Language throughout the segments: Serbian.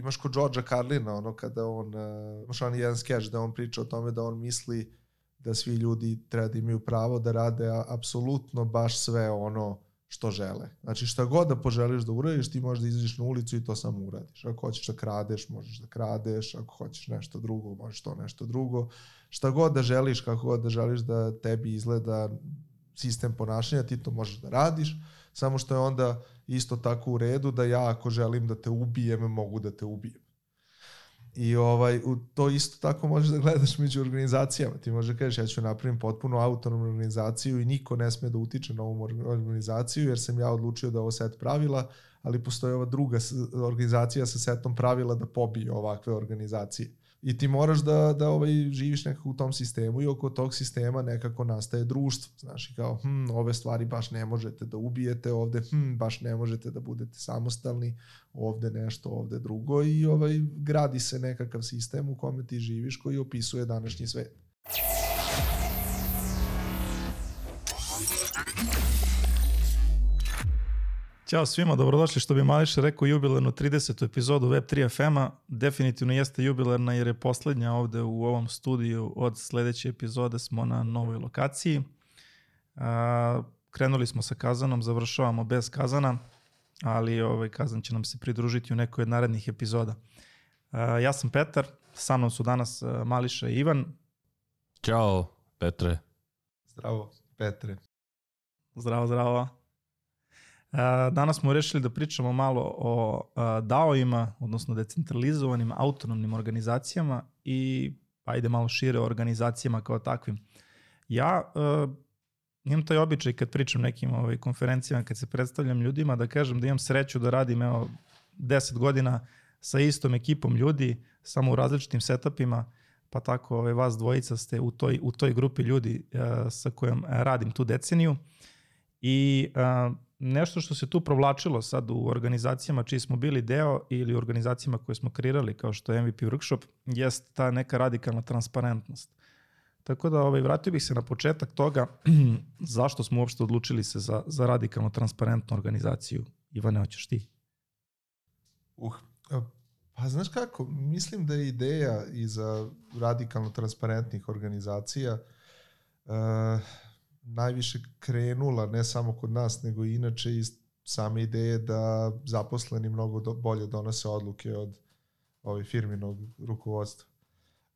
imaš kod Georgea Carlina, ono kada on, uh, imaš on jedan skeč da on priča o tome da on misli da svi ljudi treba da imaju pravo da rade apsolutno baš sve ono što žele. Znači šta god da poželiš da uradiš, ti možeš da izađeš na ulicu i to samo uradiš. Ako hoćeš da kradeš, možeš da kradeš, ako hoćeš nešto drugo, možeš to nešto drugo. Šta god da želiš, kako god da želiš da tebi izgleda sistem ponašanja, ti to možeš da radiš, samo što je onda isto tako u redu da ja ako želim da te ubijem, mogu da te ubijem. I ovaj, u to isto tako možeš da gledaš među organizacijama. Ti možeš da kažeš ja ću napravim potpuno autonomnu organizaciju i niko ne sme da utiče na ovu organizaciju jer sam ja odlučio da ovo set pravila, ali postoji ova druga organizacija sa setom pravila da pobije ovakve organizacije. I ti moraš da, da ovaj, živiš nekako u tom sistemu i oko tog sistema nekako nastaje društvo. Znaš, i kao, hm, ove stvari baš ne možete da ubijete ovde, hm, baš ne možete da budete samostalni, ovde nešto, ovde drugo i ovaj, gradi se nekakav sistem u kome ti živiš koji opisuje današnji svet. Ćao svima, dobrodošli što bi Mališa rekao jubilarnu 30. epizodu Web3 FM-a. Definitivno jeste jubilarna jer je poslednja ovde u ovom studiju od sledeće epizode smo na novoj lokaciji. Krenuli smo sa kazanom, završavamo bez kazana, ali ovaj kazan će nam se pridružiti u nekoj od narednih epizoda. Ja sam Petar, sa mnom su danas Mališa i Ivan. Ćao, Petre. Zdravo, Petre. Zdravo, zdravo. Danas smo rešili da pričamo malo o DAO-ima, odnosno decentralizovanim autonomnim organizacijama i ajde malo šire o organizacijama kao takvim. Ja uh, imam taj običaj kad pričam nekim ovaj, konferencijama, kad se predstavljam ljudima, da kažem da imam sreću da radim evo, 10 godina sa istom ekipom ljudi, samo u različitim setupima, pa tako ovaj, vas dvojica ste u toj, u toj grupi ljudi uh, sa kojom radim tu deceniju. I uh, nešto što se tu provlačilo sad u organizacijama čiji smo bili deo ili organizacijama koje smo kreirali kao što je MVP Workshop, jest ta neka radikalna transparentnost. Tako da ovaj, vratio bih se na početak toga zašto smo uopšte odlučili se za, za radikalno transparentnu organizaciju. Ivane, hoćeš ti? Uh, pa znaš kako, mislim da je ideja iza radikalno transparentnih organizacija uh, najviše krenula, ne samo kod nas, nego i inače iz same ideje da zaposleni mnogo do, bolje donose odluke od ovaj firminog rukovodstva.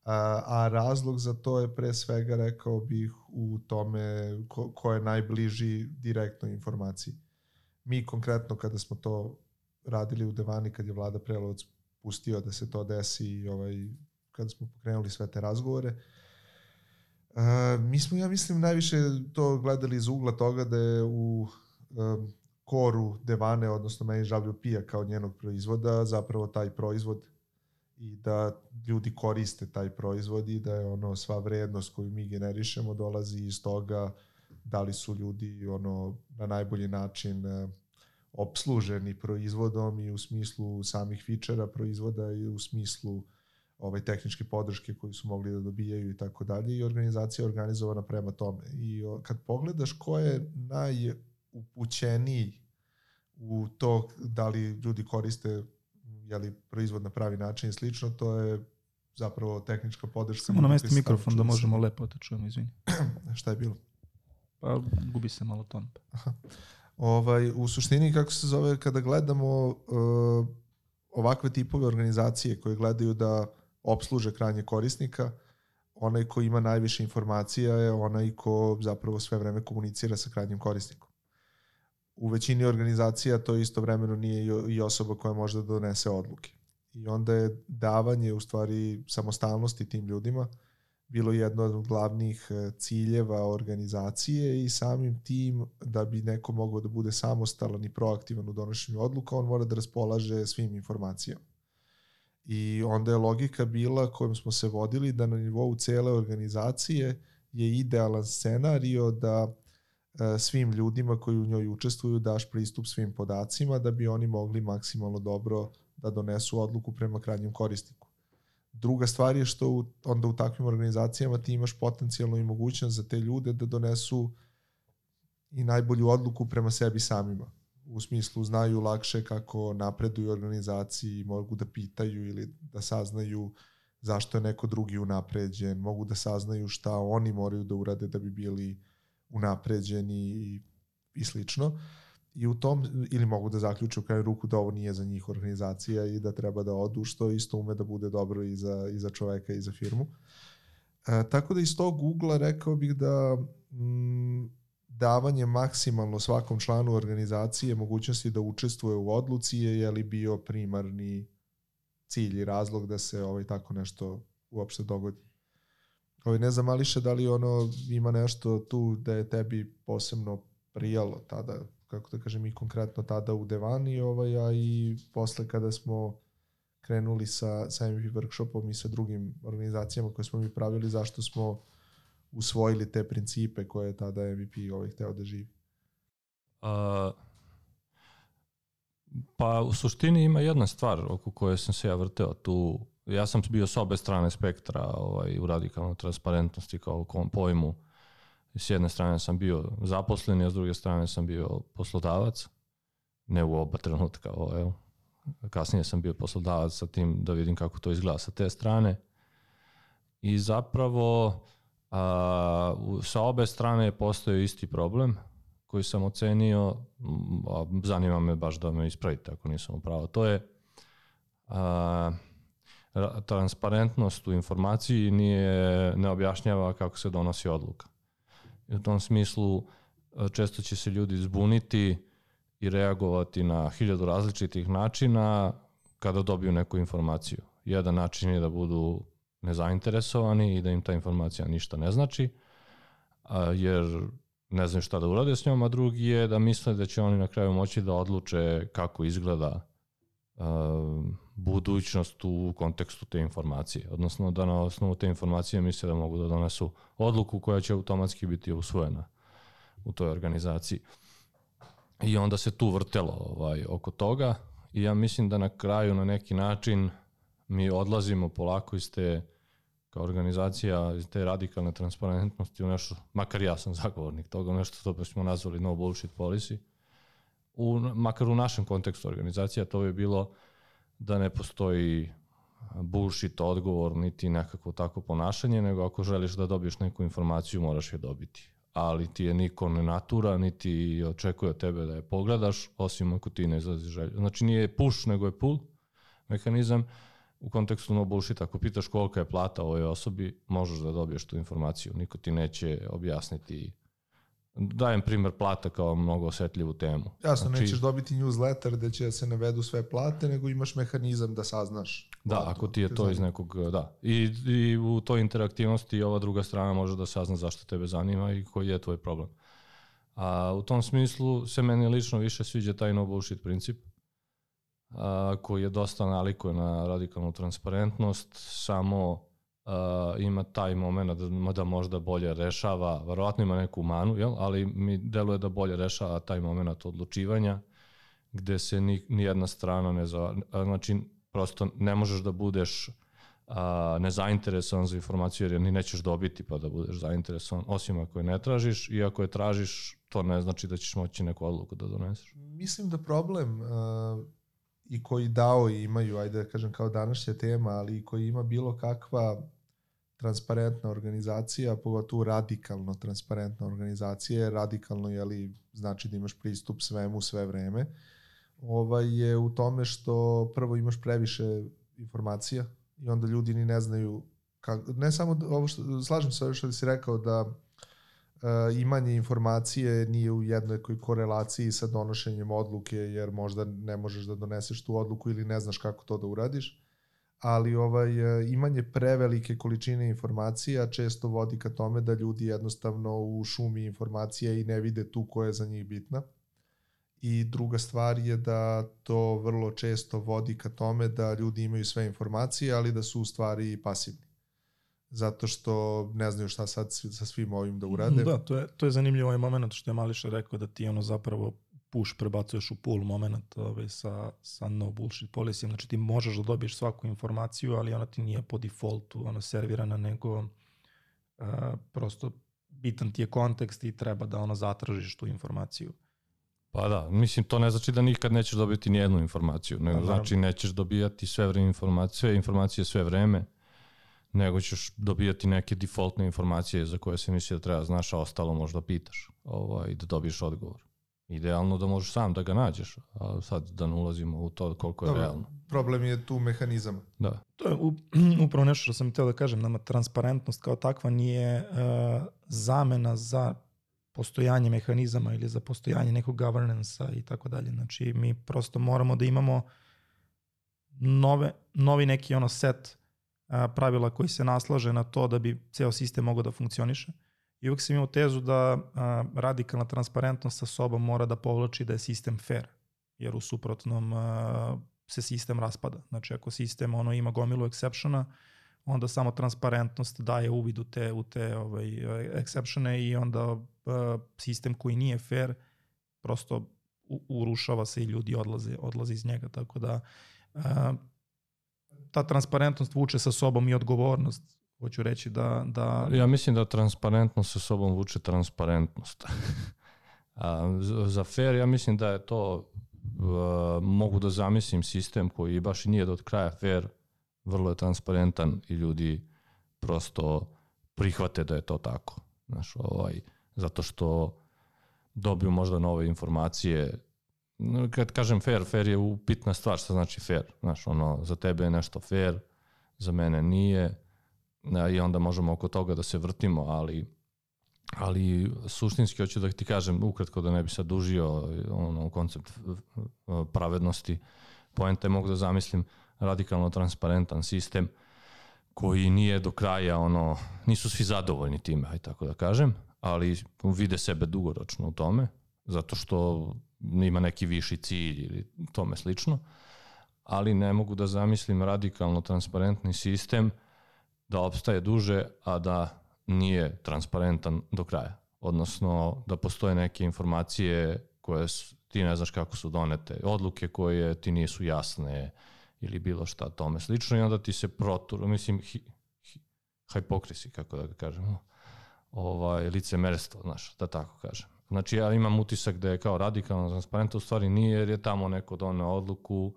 A, a razlog za to je pre svega, rekao bih, u tome ko, ko je najbliži direktnoj informaciji. Mi konkretno kada smo to radili u Devani, kad je vlada Prelovac pustio da se to desi i ovaj, kada smo pokrenuli sve te razgovore, uh, Uh, mi smo, ja mislim, najviše to gledali iz ugla toga da je u um, koru Devane, odnosno meni WP-a kao njenog proizvoda, zapravo taj proizvod i da ljudi koriste taj proizvod i da je ono sva vrednost koju mi generišemo dolazi iz toga da li su ljudi ono na najbolji način uh, obsluženi proizvodom i u smislu samih fičera proizvoda i u smislu ovaj, tehničke podrške koju su mogli da dobijaju i tako dalje i organizacija je organizovana prema tome. I o, kad pogledaš ko je najupućeniji u to da li ljudi koriste jeli, proizvod na pravi način i slično, to je zapravo tehnička podrška. Samo na mesto mikrofon da možemo lepo da čujemo, izvini. Šta je bilo? Pa gubi se malo ton. Aha. Ovaj, u suštini, kako se zove, kada gledamo uh, ovakve tipove organizacije koje gledaju da obsluže krajnje korisnika, onaj ko ima najviše informacija je onaj ko zapravo sve vreme komunicira sa krajnjim korisnikom. U većini organizacija to istovremeno nije i osoba koja može da donese odluke. I onda je davanje u stvari samostalnosti tim ljudima bilo jedno od glavnih e, ciljeva organizacije i samim tim da bi neko mogao da bude samostalan i proaktivan u donošenju odluka, on mora da raspolaže svim informacijama. I onda je logika bila kojom smo se vodili da na nivou cele organizacije je idealan scenario da e, svim ljudima koji u njoj učestvuju daš pristup svim podacima da bi oni mogli maksimalno dobro da donesu odluku prema krajnjem korisniku. Druga stvar je što onda u takvim organizacijama ti imaš potencijalno i mogućnost za te ljude da donesu i najbolju odluku prema sebi samima u smislu znaju lakše kako napreduju organizaciji, mogu da pitaju ili da saznaju zašto je neko drugi unapređen, mogu da saznaju šta oni moraju da urade da bi bili unapređeni i, i slično. I u tom, ili mogu da zaključe u kraju ruku da ovo nije za njih organizacija i da treba da odu, što isto ume da bude dobro i za, i za čoveka i za firmu. E, tako da iz tog ugla rekao bih da mm, davanje maksimalno svakom članu organizacije mogućnosti da učestvuje u odluci je je li bio primarni cilj i razlog da se ovaj tako nešto uopšte dogodi. Ovaj, ne znam, Ališe, da li ono ima nešto tu da je tebi posebno prijalo tada, kako da kažem, i konkretno tada u Devani, ovaj, a i posle kada smo krenuli sa, sa MVP workshopom i sa drugim organizacijama koje smo mi pravili, zašto smo usvojili te principe koje je tada MVP ovaj hteo da živi? A, pa u suštini ima jedna stvar oko koje sam se ja vrteo tu. Ja sam bio s obe strane spektra ovaj, u radikalnoj transparentnosti kao pojmu. S jedne strane sam bio zaposlen, a s druge strane sam bio poslodavac. Ne u oba trenutka, ovaj, kasnije sam bio poslodavac sa tim da vidim kako to izgleda sa te strane. I zapravo a, sa obe strane postoje isti problem koji sam ocenio, a zanima me baš da me ispravite ako nisam upravo. To je a, transparentnost u informaciji nije, ne objašnjava kako se donosi odluka. I u tom smislu često će se ljudi zbuniti i reagovati na hiljadu različitih načina kada dobiju neku informaciju. Jedan način je da budu nezainteresovani i da im ta informacija ništa ne znači, jer ne znaju šta da urade s njom, a drugi je da misle da će oni na kraju moći da odluče kako izgleda budućnost u kontekstu te informacije. Odnosno da na osnovu te informacije misle da mogu da donesu odluku koja će automatski biti usvojena u toj organizaciji. I onda se tu vrtelo ovaj, oko toga i ja mislim da na kraju na neki način mi odlazimo polako iz te kao organizacija iz te radikalne transparentnosti u nešto, makar ja sam zagovornik toga, nešto to smo nazvali no bullshit policy, u, makar u našem kontekstu organizacija to bi bilo da ne postoji bullshit odgovor niti nekako tako ponašanje, nego ako želiš da dobiješ neku informaciju moraš je dobiti ali ti je niko ne natura, niti očekuje od tebe da je pogledaš, osim ako ti ne izlazi želju. Znači nije push, nego je pull mehanizam u kontekstu no bullshit. Ako pitaš kolika je plata ovoj osobi, možeš da dobiješ tu informaciju. Niko ti neće objasniti dajem primer plata kao mnogo osetljivu temu. Jasno, znači, nećeš dobiti newsletter gde će da se navedu sve plate, nego imaš mehanizam da saznaš. Da, platu, ako ti je to iz nekog, da. I, I u toj interaktivnosti ova druga strana može da sazna zašto tebe zanima i koji je tvoj problem. A u tom smislu se meni lično više sviđa taj no bullshit princip, a, koji je dosta nalikuje na radikalnu transparentnost, samo uh, ima taj moment da, da možda bolje rešava, verovatno ima neku manu, jel? ali mi deluje da bolje rešava taj moment odlučivanja gde se ni, ni jedna strana ne za, znači prosto ne možeš da budeš a, nezainteresovan za informaciju jer je ni nećeš dobiti pa da budeš zainteresovan, osim ako je ne tražiš i ako je tražiš, to ne znači da ćeš moći neku odluku da doneseš. Mislim da problem uh, i koji dao i imaju, ajde da kažem kao današnja tema, ali i koji ima bilo kakva transparentna organizacija, pogotovo radikalno transparentna organizacija, radikalno je li znači da imaš pristup svemu sve vreme, ovaj, je u tome što prvo imaš previše informacija i onda ljudi ni ne znaju kako, ne samo ovo što, slažem se što si rekao da imanje informacije nije u jednoj korelaciji sa donošenjem odluke jer možda ne možeš da doneseš tu odluku ili ne znaš kako to da uradiš ali ovaj e, imanje prevelike količine informacija često vodi ka tome da ljudi jednostavno u šumi informacija i ne vide tu koja je za njih bitna. I druga stvar je da to vrlo često vodi ka tome da ljudi imaju sve informacije, ali da su u stvari pasivni. Zato što ne znaju šta sad sa svim ovim da urade. Da, to je, to je zanimljivo ovaj moment što je Mališa rekao da ti ono zapravo push prebacuješ u pull moment ovaj, sa, sa no bullshit policy. Znači ti možeš da dobiješ svaku informaciju, ali ona ti nije po defaultu ona servirana, nego uh, prosto bitan ti je kontekst i treba da ono zatražiš tu informaciju. Pa da, mislim, to ne znači da nikad nećeš dobiti ni jednu informaciju, nego Pa, znači nećeš dobijati sve vreme informacije, sve informacije sve vreme, nego ćeš dobijati neke defaultne informacije za koje se misli da treba znaš, a ostalo možda pitaš ovaj, i da dobiješ odgovor. Idealno da možeš sam da ga nađeš, a sad da ne ulazimo u to koliko je Dobro, realno. problem je tu mehanizam. Da. To je up- upravo nešto što sam htio da kažem, nama transparentnost kao takva nije uh, zamena za postojanje mehanizama ili za postojanje nekog governansa i tako dalje. Znači mi prosto moramo da imamo nove, novi neki ono set uh, pravila koji se naslaže na to da bi ceo sistem mogao da funkcioniše. I uvek sam imao tezu da uh, radikalna transparentnost sa sobom mora da povlači da je sistem fair, jer u suprotnom uh, se sistem raspada. Znači ako sistem ono ima gomilu exceptiona, onda samo transparentnost daje uvid u te, u te ovaj, exceptione i onda uh, sistem koji nije fair prosto u, urušava se i ljudi odlaze, odlaze iz njega. Tako da uh, ta transparentnost vuče sa sobom i odgovornost. Hoću reći da... da Ja mislim da transparentnost sa sobom vuče transparentnost. A za fair ja mislim da je to uh, mogu da zamislim sistem koji baš i nije do kraja fair, vrlo je transparentan i ljudi prosto prihvate da je to tako. Znaš, ovaj, zato što dobiju možda nove informacije. Kad kažem fair, fair je upitna stvar, šta znači fair? Znaš, ono, za tebe je nešto fair, za mene nije, i onda možemo oko toga da se vrtimo, ali ali suštinski hoću da ti kažem ukratko da ne bi sad dužio ono koncept pravednosti poenta je mogu da zamislim radikalno transparentan sistem koji nije do kraja ono nisu svi zadovoljni time aj tako da kažem ali vide sebe dugoročno u tome zato što ima neki viši cilj ili tome slično ali ne mogu da zamislim radikalno transparentni sistem da opstaje duže, a da nije transparentan do kraja. Odnosno da postoje neke informacije koje su, ti ne znaš kako su donete, odluke koje ti nisu jasne ili bilo šta tome slično i onda ti se protur, mislim, hi, hi, hipokrisi, kako da ga kažemo, ovaj, licemerstvo, znaš, da tako kažem. Znači ja imam utisak da je kao radikalno transparentno, u stvari nije jer je tamo neko doneo odluku,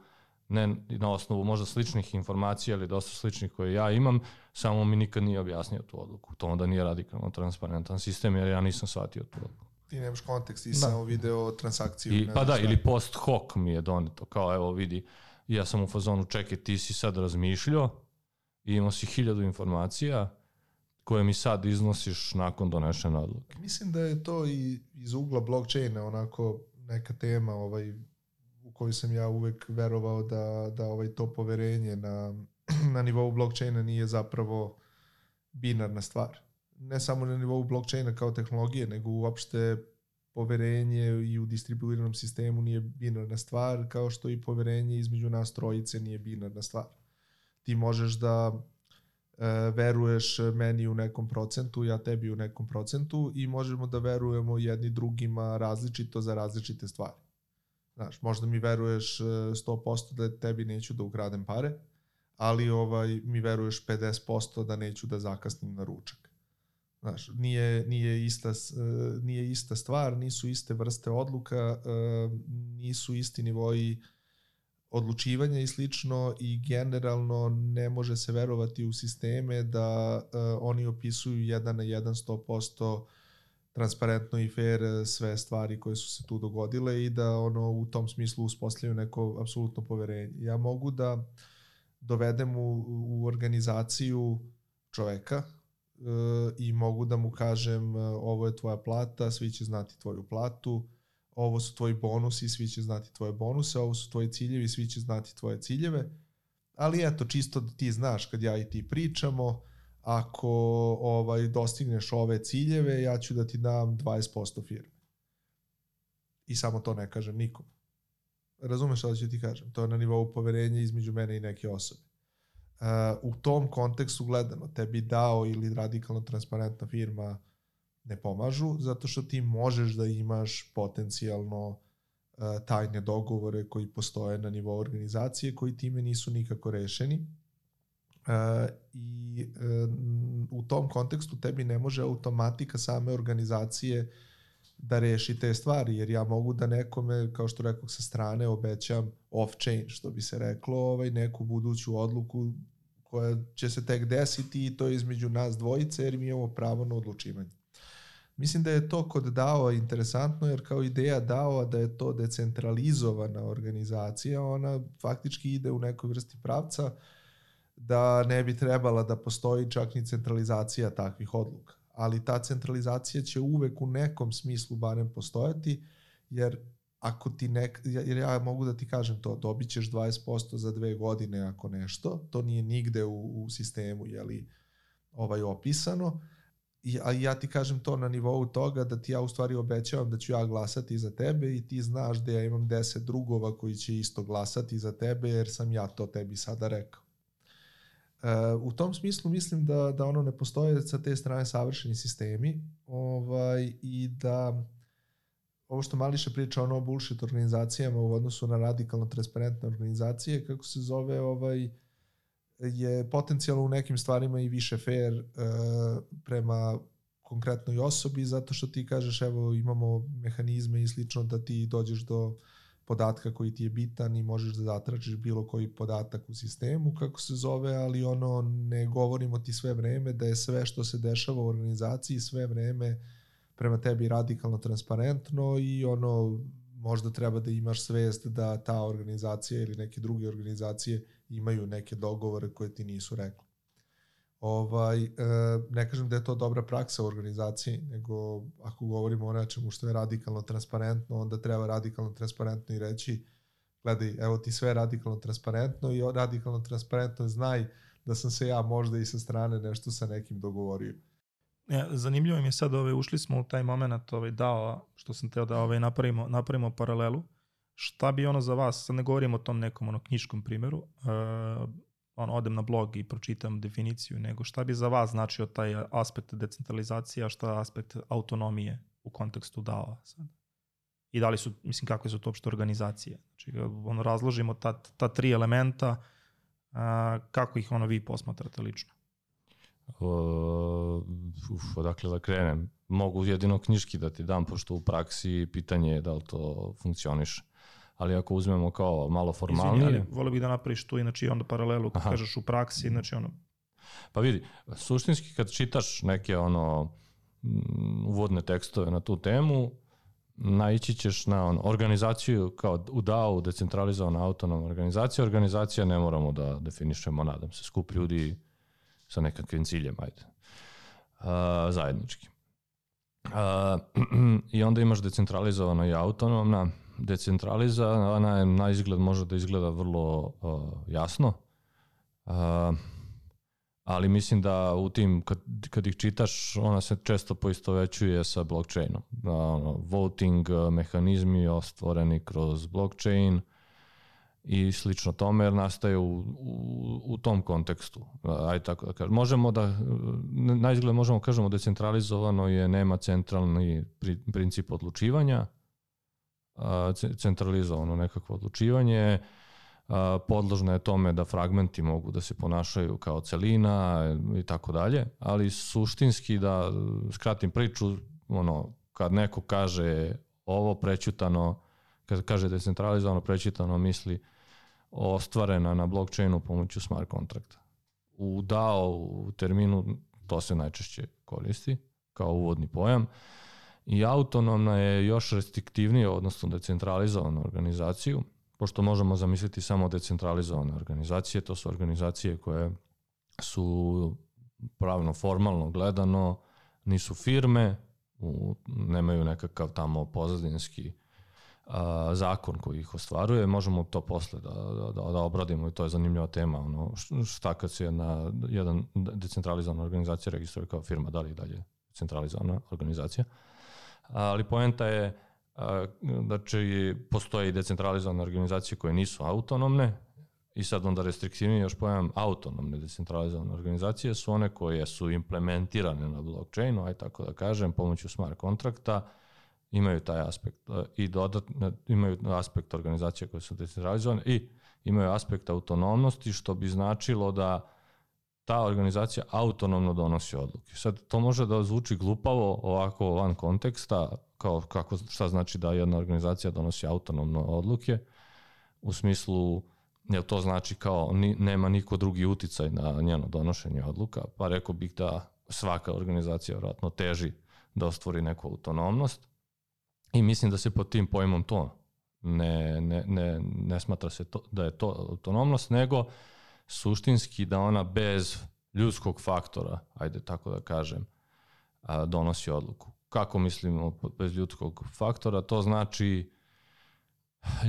ne na osnovu možda sličnih informacija ili dosta sličnih koje ja imam, samo mi nikad nije objasnio tu odluku. To onda nije radikalno transparentan sistem jer ja nisam shvatio tu odluku. Ti nemaš kontekst, ti Da. samo video transakciju. I, pa da, šta. ili post hoc mi je doneto, kao evo vidi, ja sam u fazonu čekaj, ti si sad razmišljao i imao si hiljadu informacija koje mi sad iznosiš nakon donešene odluke. Mislim da je to i iz ugla blockchaina onako neka tema ovaj, u kojoj sam ja uvek verovao da, da ovaj to poverenje na, na nivou blockchaina nije zapravo binarna stvar. Ne samo na nivou blockchaina kao tehnologije, nego uopšte poverenje i u distribuiranom sistemu nije binarna stvar, kao što i poverenje između nas trojice nije binarna stvar. Ti možeš da veruješ meni u nekom procentu, ja tebi u nekom procentu i možemo da verujemo jedni drugima različito za različite stvari. Znaš, možda mi veruješ e, 100% da tebi neću da ukradem pare, ali ovaj mi veruješ 50% da neću da zakasnim na ručak. Znaš, nije, nije, ista, e, nije ista stvar, nisu iste vrste odluka, e, nisu isti nivoji odlučivanja i slično i generalno ne može se verovati u sisteme da uh, oni opisuju jedan na jedan 100% transparentno i fair e, sve stvari koje su se tu dogodile i da ono u tom smislu uspostavljaju neko apsolutno poverenje. Ja mogu da dovedem u, u organizaciju čoveka uh, i mogu da mu kažem uh, ovo je tvoja plata, svi će znati tvoju platu, ovo su tvoji bonusi, svi će znati tvoje bonuse, ovo su tvoji ciljevi, svi će znati tvoje ciljeve. Ali eto, čisto da ti znaš kad ja i ti pričamo, ako ovaj dostigneš ove ciljeve, ja ću da ti dam 20% firme. I samo to ne kažem nikom. Razumeš šta ću ti kažem? To je na nivou poverenja između mene i neke osobe. Uh, u tom kontekstu gledano, tebi dao ili radikalno transparentna firma ne pomažu, zato što ti možeš da imaš potencijalno uh, tajne dogovore koji postoje na nivou organizacije, koji time nisu nikako rešeni. Uh, I uh, u tom kontekstu tebi ne može automatika same organizacije da reši te stvari, jer ja mogu da nekome, kao što rekao sa strane, obećam off-chain, što bi se reklo, ovaj, neku buduću odluku koja će se tek desiti i to je između nas dvojice, jer mi imamo pravo na odlučivanje. Mislim da je to kod DAO interesantno, jer kao ideja DAO da je to decentralizovana organizacija, ona faktički ide u nekoj vrsti pravca da ne bi trebala da postoji čak ni centralizacija takvih odluka. Ali ta centralizacija će uvek u nekom smislu barem postojati, jer ako ti nek, jer ja mogu da ti kažem to, dobit ćeš 20% za dve godine ako nešto, to nije nigde u, u sistemu, jeli, ovaj opisano, I, a ja ti kažem to na nivou toga da ti ja u stvari obećavam da ću ja glasati za tebe i ti znaš da ja imam 10 drugova koji će isto glasati za tebe jer sam ja to tebi sada rekao. E, u tom smislu mislim da, da ono ne postoje sa te strane savršeni sistemi ovaj, i da ovo što Mališa priča ono bullshit organizacijama u odnosu na radikalno transparentne organizacije, kako se zove, ovaj, je potencijalno u nekim stvarima i više fair uh, prema konkretnoj osobi, zato što ti kažeš evo imamo mehanizme i slično da ti dođeš do podatka koji ti je bitan i možeš da zatračiš bilo koji podatak u sistemu, kako se zove, ali ono ne govorimo ti sve vreme da je sve što se dešava u organizaciji sve vreme prema tebi radikalno transparentno i ono možda treba da imaš svest da ta organizacija ili neke druge organizacije imaju neke dogovore koje ti nisu rekli. Ovaj, e, ne kažem da je to dobra praksa u organizaciji, nego ako govorimo o nečemu što je radikalno transparentno, onda treba radikalno transparentno i reći gledaj, evo ti sve radikalno transparentno i radikalno transparentno znaj da sam se ja možda i sa strane nešto sa nekim dogovorio. Ja, zanimljivo mi je sad, ove, ušli smo u taj moment ovaj, dao, što sam teo da ovaj, napravimo, napravimo paralelu. Šta bi ono za vas, sad ne govorim o tom nekom ono, knjiškom primjeru, uh, on, odem na blog i pročitam definiciju, nego šta bi za vas značio taj aspekt decentralizacije, a šta aspekt autonomije u kontekstu DAO-a sad? I da li su, mislim, kakve su to opšte organizacije? Znači, ono, razložimo ta, ta tri elementa, a, kako ih ono vi posmatrate lično? Uh, uf, odakle da krenem? Mogu jedino knjiški da ti dam, pošto u praksi pitanje je da li to funkcioniše ali ako uzmemo kao malo formalnije... Izvini, ali volio bih da napraviš tu, znači onda paralelu, kad kažeš u praksi, znači ono... Pa vidi, suštinski kad čitaš neke ono uvodne tekstove na tu temu, naići ćeš na on, organizaciju kao u DAO, decentralizovana autonomna organizacija. Organizacija ne moramo da definišemo, nadam se, skup ljudi sa nekakvim ciljem, ajde, uh, zajednički. Uh, I onda imaš decentralizovana i autonomna, decentralizovana je na izgled može da izgleda vrlo uh, jasno, uh, ali mislim da u tim, kad, kad ih čitaš, ona se često poistovećuje sa blockchainom. Da, ono, voting uh, mehanizmi ostvoreni kroz blockchain i slično tome, jer nastaje u, u, u tom kontekstu. Aj tako da kažem. Možemo da, na izgled možemo kažemo decentralizovano je, nema centralni princip odlučivanja, centralizovano nekakvo odlučivanje, podložno je tome da fragmenti mogu da se ponašaju kao celina i tako dalje, ali suštinski da skratim priču, ono, kad neko kaže ovo prećutano, kad kaže decentralizovano prećutano misli ostvarena na blockchainu pomoću smart kontrakta. U DAO u terminu to se najčešće koristi kao uvodni pojam. Uh, i autonomna je još restriktivnija, odnosno decentralizovana organizaciju, pošto možemo zamisliti samo decentralizovane organizacije, to su organizacije koje su pravno formalno gledano, nisu firme, u, nemaju nekakav tamo pozadinski a, zakon koji ih ostvaruje, možemo to posle da, da, da, da obradimo i to je zanimljiva tema, ono, šta kad se jedna, jedan decentralizovana organizacija registruje kao firma, da li dalje centralizovana organizacija ali poenta je će postoje i decentralizovane organizacije koje nisu autonomne i sad onda restriktivnije još pojam autonomne decentralizovane organizacije su one koje su implementirane na blockchainu, aj tako da kažem, pomoću smart kontrakta, imaju taj aspekt i dodatno imaju aspekt organizacije koje su decentralizovane i imaju aspekt autonomnosti što bi značilo da ta organizacija autonomno donosi odluke. Sad, to može da zvuči glupavo ovako van konteksta, kao kako, šta znači da jedna organizacija donosi autonomno odluke, u smislu, jel to znači kao ni, nema niko drugi uticaj na njeno donošenje odluka, pa rekao bih da svaka organizacija vratno teži da ostvori neku autonomnost i mislim da se pod tim pojmom to ne, ne, ne, ne smatra se to, da je to autonomnost, nego suštinski da ona bez ljudskog faktora, ajde tako da kažem, donosi odluku. Kako mislimo bez ljudskog faktora? To znači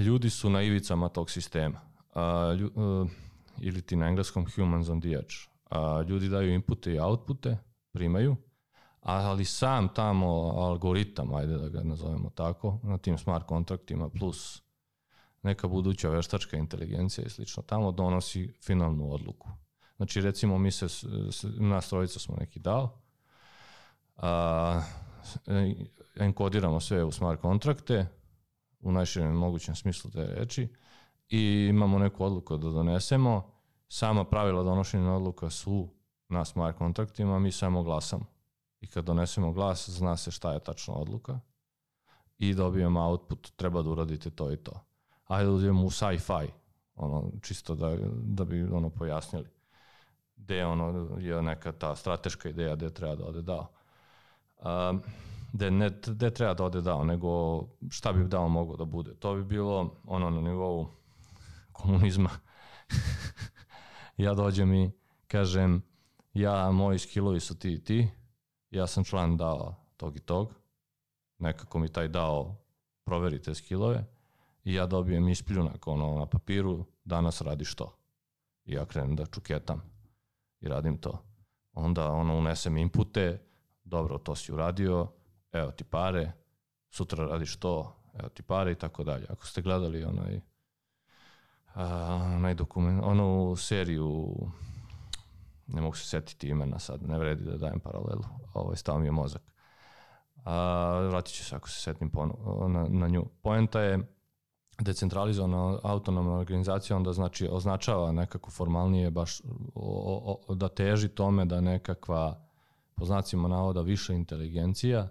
ljudi su na ivicama tog sistema. A, ili ti na engleskom humans on the edge. Ljudi daju inpute i outpute, primaju, ali sam tamo algoritam, ajde da ga nazovemo tako, na tim smart kontraktima plus neka buduća veštačka inteligencija i slično, tamo donosi finalnu odluku. Znači, recimo, mi se, nas trojica smo neki dao, a, enkodiramo sve u smart kontrakte, u najširem mogućem smislu te reči, i imamo neku odluku da donesemo. Sama pravila donošenja odluka su na smart kontraktima, mi samo glasamo. I kad donesemo glas, zna se šta je tačna odluka i dobijemo output, treba da uradite to i to ajde uzmemo u sci-fi, ono, čisto da, da bi ono pojasnili gde ono je neka ta strateška ideja gde treba da ode dao. Um, gde, ne, gde treba da ode dao, nego šta bi dao mogo da bude. To bi bilo ono na nivou komunizma. ja dođem i kažem, ja, moji skillovi su ti i ti, ja sam član dao tog i tog, nekako mi taj dao proveri te skillove, i ja dobijem ispljunak ono, na papiru, danas radiš to. I ja krenem da čuketam i radim to. Onda ono, unesem inpute, dobro, to si uradio, evo ti pare, sutra radiš to, evo ti pare i tako dalje. Ako ste gledali onaj, a, onaj dokument, onu seriju, ne mogu se setiti imena sad, ne vredi da dajem paralelu, ovo je stao mi je mozak. A, vratit ću se ako se setim ponovo na, na nju. Poenta je, decentralizovana autonomna organizacija onda znači označava nekako formalnije baš o, o, da teži tome da nekakva po znacima navoda više inteligencija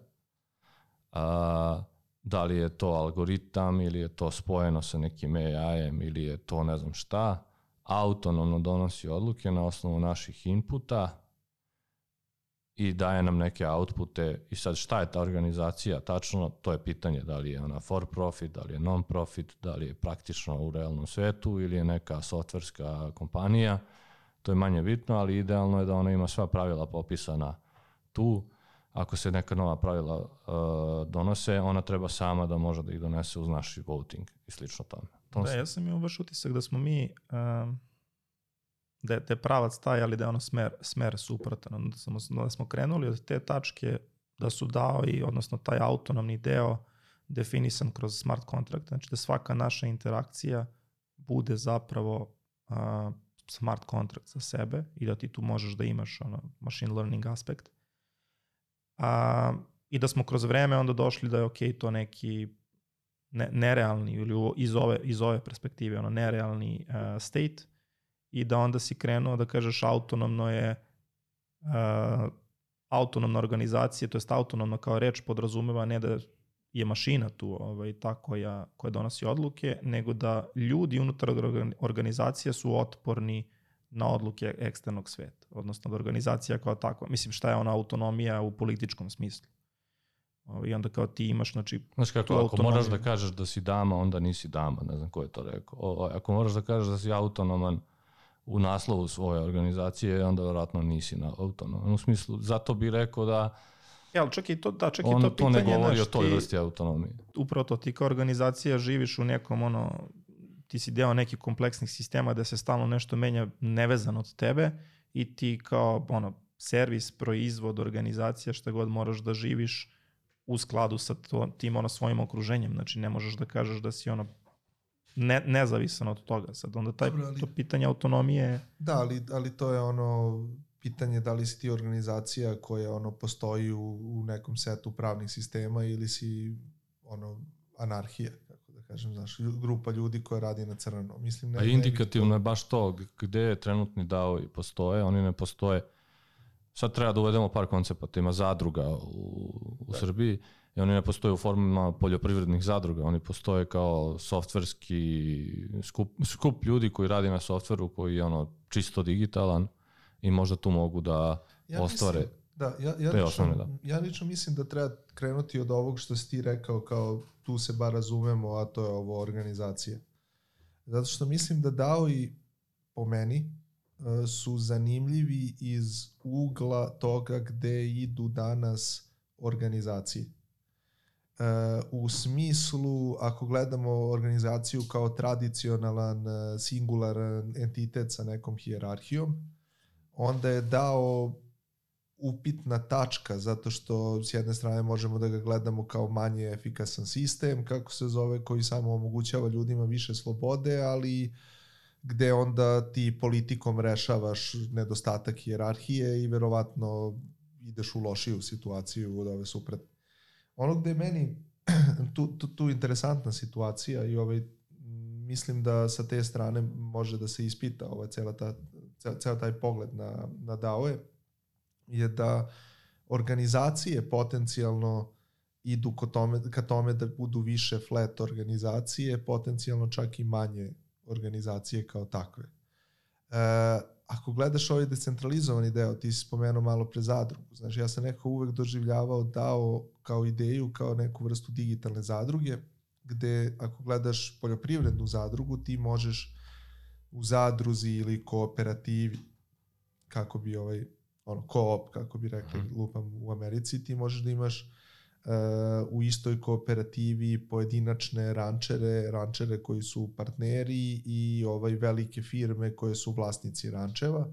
a, da li je to algoritam ili je to spojeno sa nekim AI-em ili je to ne znam šta autonomno donosi odluke na osnovu naših inputa i daje nam neke outpute. I sad šta je ta organizacija tačno, to je pitanje da li je ona for profit, da li je non profit, da li je praktično u realnom svetu ili je neka softverska kompanija, to je manje bitno, ali idealno je da ona ima sva pravila popisana tu, ako se neka nova pravila uh, donose, ona treba sama da može da ih donese uz naš voting i slično tome. To da, ja sam imao baš utisak da smo mi um, da je, da je pravac taj, ali da je ono smer, smer suprotan. Onda smo, da smo krenuli od te tačke da su dao i, odnosno taj autonomni deo definisan kroz smart kontrakt, znači da svaka naša interakcija bude zapravo uh, smart kontrakt za sebe i da ti tu možeš da imaš ono machine learning aspekt. A, I da smo kroz vreme onda došli da je ok to neki ne, nerealni ili iz ove, iz ove perspektive ono nerealni uh, state i da onda si krenuo da kažeš autonomno je uh, autonomna organizacija, to jest autonomno kao reč podrazumeva ne da je mašina tu ovaj, ta koja, koja donosi odluke, nego da ljudi unutar organizacije su otporni na odluke eksternog sveta, odnosno da organizacija kao takva, mislim šta je ona autonomija u političkom smislu. Ovaj, I onda kao ti imaš, znači... Znaš kako, ako autonomiju... moraš da kažeš da si dama, onda nisi dama, ne znam ko je to rekao. O, ako moraš da kažeš da si autonoman, u naslovu svoje organizacije, onda vjerojatno nisi na autonomnom. U smislu, zato bih rekao da Ja, ali čak i to, da, čak i to pitanje... to ne govori o toj vrsti autonomije. Upravo to, ti kao organizacija živiš u nekom, ono, ti si deo nekih kompleksnih sistema da se stalno nešto menja nevezano od tebe i ti kao, ono, servis, proizvod, organizacija, šta god moraš da živiš u skladu sa to, tim ono svojim okruženjem. Znači ne možeš da kažeš da si ono ne, nezavisan od toga. Sad onda taj, Dobro, ali, to pitanje autonomije... Da, ali, ali to je ono pitanje da li si ti organizacija koja ono postoji u, u nekom setu pravnih sistema ili si ono anarhija, kako da kažem. znaš, grupa ljudi koja radi na crno. Mislim, ne, A indikativno je baš to, gde je trenutni DAO i postoje, oni ne postoje. Sad treba da uvedemo par koncepata, ima zadruga u, u Srbiji i oni ne postoje u formama poljoprivrednih zadruga, oni postoje kao softverski skup, skup ljudi koji radi na softveru koji je ono čisto digitalan i možda tu mogu da Ja ostvare. Mislim, da, ja, ja, te lično, osnovne, da. ja lično mislim da treba krenuti od ovog što si ti rekao kao tu se bar razumemo, a to je ovo organizacija. Zato što mislim da DAO i po meni e, su zanimljivi iz ugla toga gde idu danas organizacije. E, u smislu, ako gledamo organizaciju kao tradicionalan, e, singularan entitet sa nekom hijerarhijom, onda je dao upitna tačka, zato što s jedne strane možemo da ga gledamo kao manje efikasan sistem, kako se zove, koji samo omogućava ljudima više slobode, ali gde onda ti politikom rešavaš nedostatak hijerarhije i verovatno ideš u lošiju situaciju od ove suprotne. Ono gde je meni tu, tu, tu interesantna situacija i ovaj, mislim da sa te strane može da se ispita ova cela ta, ceo taj pogled na, na DAO-e, je da organizacije potencijalno idu ka tome, ka tome da budu više flat organizacije, potencijalno čak i manje organizacije kao takve. E, ako gledaš ovaj decentralizovani deo, ti si spomenuo malo pre zadrugu, znaš, ja sam nekako uvek doživljavao DAO kao ideju, kao neku vrstu digitalne zadruge, gde ako gledaš poljoprivrednu zadrugu, ti možeš u zadruzi ili kooperativi, kako bi ovaj, ono, koop, kako bi rekli, lupam u Americi, ti možeš da imaš u istoj kooperativi pojedinačne rančere, rančere koji su partneri i ovaj velike firme koje su vlasnici rančeva,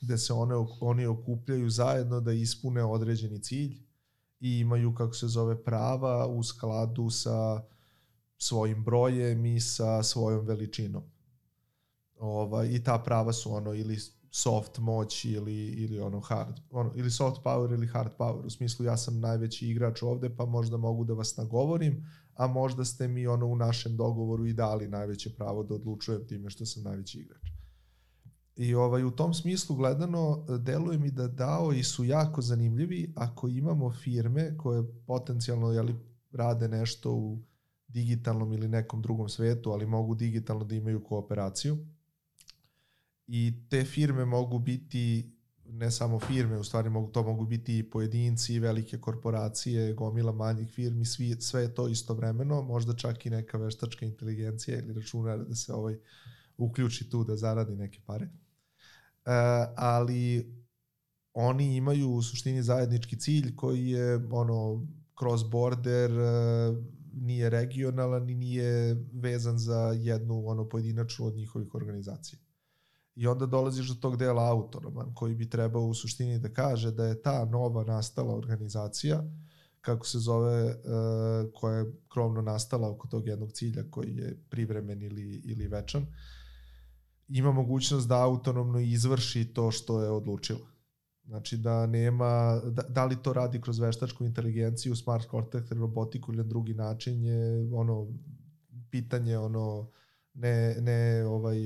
gde se one, oni okupljaju zajedno da ispune određeni cilj i imaju, kako se zove, prava u skladu sa svojim brojem i sa svojom veličinom. Ovaj, I ta prava su ono ili soft moć ili, ili ono hard, ono, ili soft power ili hard power. U smislu ja sam najveći igrač ovde pa možda mogu da vas nagovorim, a možda ste mi ono u našem dogovoru i dali najveće pravo da odlučujem time što sam najveći igrač. I ovaj, u tom smislu gledano, deluje mi da DAO i su jako zanimljivi ako imamo firme koje potencijalno jeli, rade nešto u digitalnom ili nekom drugom svetu, ali mogu digitalno da imaju kooperaciju. I te firme mogu biti ne samo firme, u stvari mogu, to mogu biti i pojedinci, velike korporacije, gomila manjih firmi, svi, sve je to istovremeno, možda čak i neka veštačka inteligencija ili računar da se ovaj uključi tu da zaradi neke pare. E, ali oni imaju u suštini zajednički cilj koji je ono cross border, nije regionalan i nije vezan za jednu ono pojedinačnu od njihovih organizacija. I onda dolaziš do tog dela autonoman koji bi trebao u suštini da kaže da je ta nova nastala organizacija kako se zove, koja je krovno nastala oko tog jednog cilja koji je privremen ili, ili večan, ima mogućnost da autonomno izvrši to što je odlučila. Znači da nema, da, da li to radi kroz veštačku inteligenciju, smart contract, robotiku ili na drugi način je ono pitanje ono ne, ne ovaj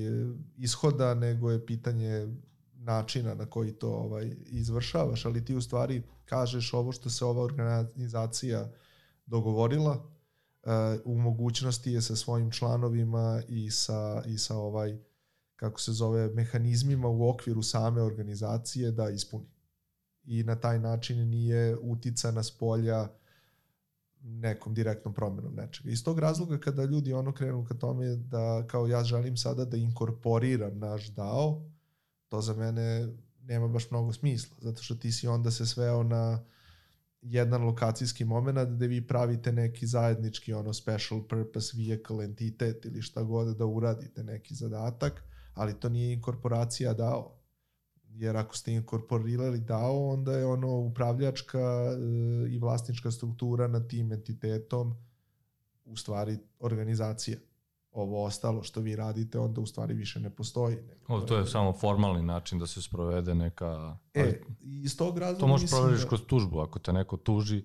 ishoda, nego je pitanje načina na koji to ovaj izvršavaš, ali ti u stvari kažeš ovo što se ova organizacija dogovorila, uh, u mogućnosti je sa svojim članovima i sa, i sa ovaj kako se zove, mehanizmima u okviru same organizacije da ispuni. I na taj način nije uticana s polja nekom direktnom promenom nečega. Iz tog razloga kada ljudi ono krenu ka tome da kao ja želim sada da inkorporiram naš DAO, to za mene nema baš mnogo smisla, zato što ti si onda se sveo na jedan lokacijski moment gde vi pravite neki zajednički ono special purpose vehicle entitet ili šta god da uradite neki zadatak, ali to nije inkorporacija DAO. Jer ako ste inkorporirali DAO, onda je ono upravljačka e, i vlasnička struktura nad tim entitetom u stvari organizacija. Ovo ostalo što vi radite onda u stvari više ne postoji. O, to je samo formalni način da se sprovede neka... E, iz tog razloga To možeš proveriš da... kroz tužbu. Ako te neko tuži,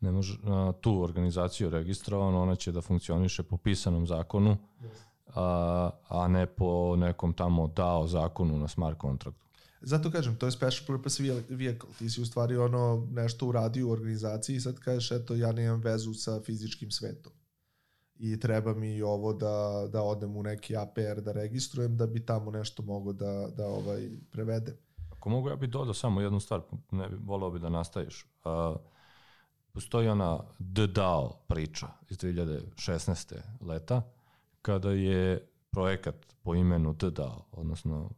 ne može, a, tu organizaciju registrovanu, ona će da funkcioniše po pisanom zakonu, a, a ne po nekom tamo dao zakonu na smart kontraktu. Zato kažem, to je special purpose vehicle. Ti si u stvari ono nešto uradio u organizaciji i sad kažeš, eto, ja nemam vezu sa fizičkim svetom. I treba mi ovo da, da odem u neki APR da registrujem da bi tamo nešto mogo da, da ovaj prevedem. Ako mogu, ja bih dodao samo jednu stvar, ne bi, volao bi da nastaviš. Uh, postoji ona The DAO priča iz 2016. leta, kada je projekat po imenu The DAO, odnosno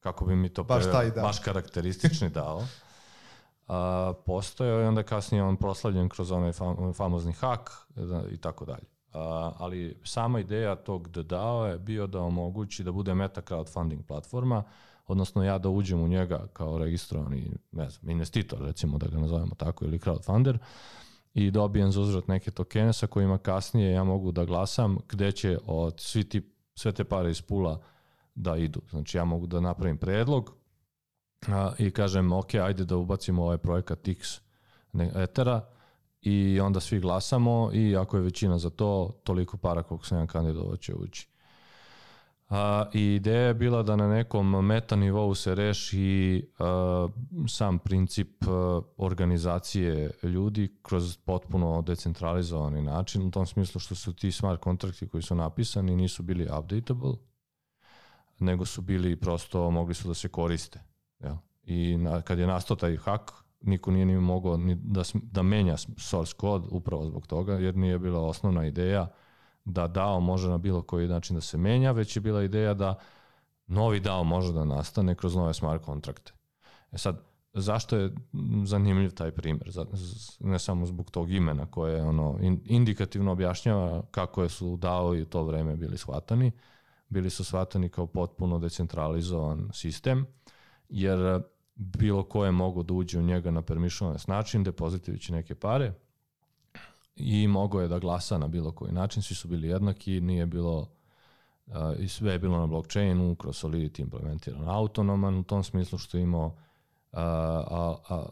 kako bi mi to baš, pre, DAO. baš karakteristični DAO, a, postojao i onda kasnije on proslavljen kroz onaj fam, famozni hak da, i tako dalje. A, ali sama ideja tog The DAO je bio da omogući da bude meta crowdfunding platforma, odnosno ja da uđem u njega kao registrovani ne znam, investitor, recimo da ga nazovemo tako, ili crowdfunder, i dobijem za uzvrat neke tokene sa kojima kasnije ja mogu da glasam gde će od svi ti, sve te pare iz pula da idu. Znači ja mogu da napravim predlog a, i kažem ok, ajde da ubacimo ovaj projekat X etera i onda svi glasamo i ako je većina za to, toliko para koliko sam ja kandidova će ući. A, I ideja je bila da na nekom meta nivou se reši a, sam princip a, organizacije ljudi kroz potpuno decentralizovani način, u tom smislu što su ti smart kontrakti koji su napisani nisu bili updatable, nego su bili prosto, mogli su da se koriste. Jel? I na, kad je nastao taj hak, niko nije ni mogao ni da, da menja source code upravo zbog toga, jer nije bila osnovna ideja da DAO može na bilo koji način da se menja, već je bila ideja da novi DAO može da nastane kroz nove smart kontrakte. E sad, zašto je zanimljiv taj primer? Ne samo zbog tog imena koje ono indikativno objašnjava kako je su DAO i u to vreme bili shvatani. Bili su shvatani kao potpuno decentralizovan sistem, jer bilo ko je mogo da uđe u njega na permissionan način, depozitujući neke pare, i mogao je da glasa na bilo koji način, svi su bili jednaki, nije bilo uh, i sve je bilo na blockchainu, kroz Solidity implementiran autonoman u tom smislu što je imao uh, a, a,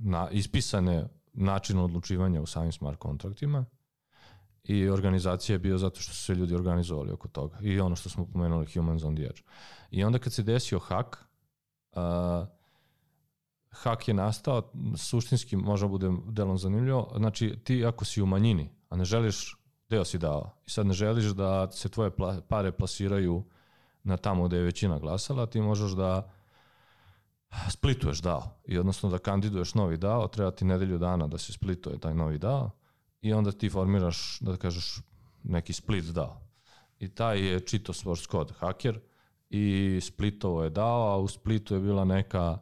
na, ispisane način odlučivanja u samim smart kontraktima i organizacija je bio zato što su se ljudi organizovali oko toga. I ono što smo pomenuli humans on the edge. I onda kad se desio hak, uh, hak je nastao, suštinski možda bude delom zanimljivo, znači ti ako si u manjini, a ne želiš, deo si dao, i sad ne želiš da se tvoje pare plasiraju na tamo gde je većina glasala, ti možeš da splituješ dao. I odnosno da kandiduješ novi dao, treba ti nedelju dana da se splituje taj novi dao i onda ti formiraš, da kažeš, neki split dao. I taj je čito source code haker i splitovo je dao, a u splitu je bila neka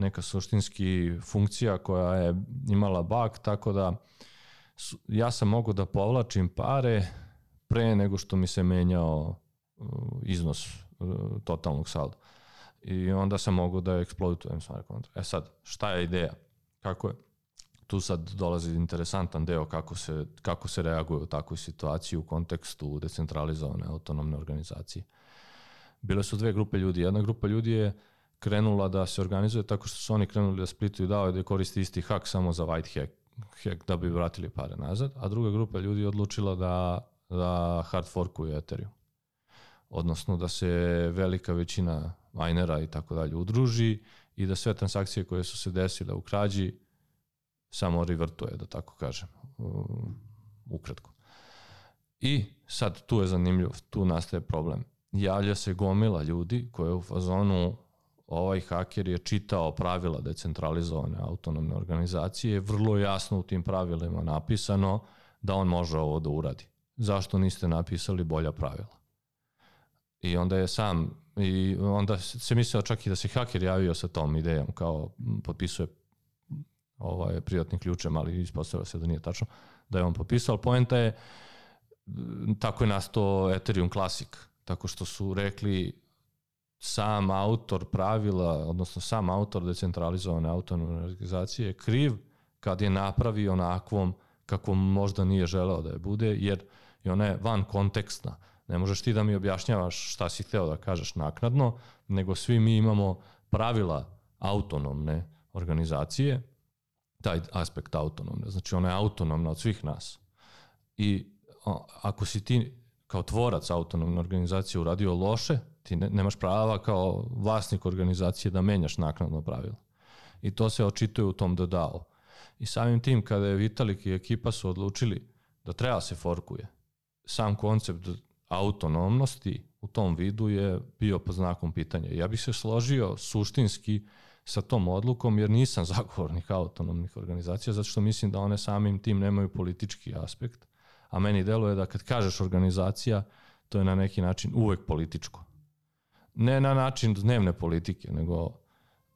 neka suštinski funkcija koja je imala bug, tako da ja sam mogu da povlačim pare pre nego što mi se menjao uh, iznos uh, totalnog salda. I onda sam mogu da eksploitujem smart kontra. E sad, šta je ideja? Kako je? Tu sad dolazi interesantan deo kako se, kako se reaguje u takvoj situaciji u kontekstu decentralizovane autonomne organizacije. Bile su dve grupe ljudi. Jedna grupa ljudi je krenula da se organizuje tako što su oni krenuli da splituju dao i da koriste isti hak samo za white hack, hack da bi vratili pare nazad, a druga grupa ljudi je odlučila da, da hard forkuju Ethereum. Odnosno da se velika većina minera i tako dalje udruži i da sve transakcije koje su se desile u krađi samo revertuje, da tako kažem, ukratko. I sad tu je zanimljivo, tu nastaje problem. Javlja se gomila ljudi koje u fazonu ovaj haker je čitao pravila decentralizovane autonomne organizacije, vrlo jasno u tim pravilima napisano da on može ovo da uradi. Zašto niste napisali bolja pravila? I onda je sam, i onda se mislio čak i da se haker javio sa tom idejom, kao potpisuje ovaj, privatnim ključem, ali ispostavlja se da nije tačno, da je on potpisao, ali poenta je, tako je nastao Ethereum Classic, tako što su rekli sam autor pravila, odnosno sam autor decentralizovane autonomne organizacije je kriv kad je napravi onakvom kako možda nije želeo da je bude, jer je ona je van kontekstna. Ne možeš ti da mi objašnjavaš šta si hteo da kažeš naknadno, nego svi mi imamo pravila autonomne organizacije taj aspekt autonomne. Znači ona je autonomna od svih nas. I ako si ti kao tvorac autonomne organizacije uradio loše, ti ne, nemaš prava kao vlasnik organizacije da menjaš naknadno pravilo. I to se očituje u tom dodao. I samim tim kada je Vitalik i ekipa su odlučili da treba se forkuje, sam koncept autonomnosti u tom vidu je bio pod znakom pitanja. Ja bih se složio suštinski sa tom odlukom jer nisam zagovornik autonomnih organizacija zato što mislim da one samim tim nemaju politički aspekt, a meni deluje da kad kažeš organizacija to je na neki način uvek političko. Ne na način dnevne politike, nego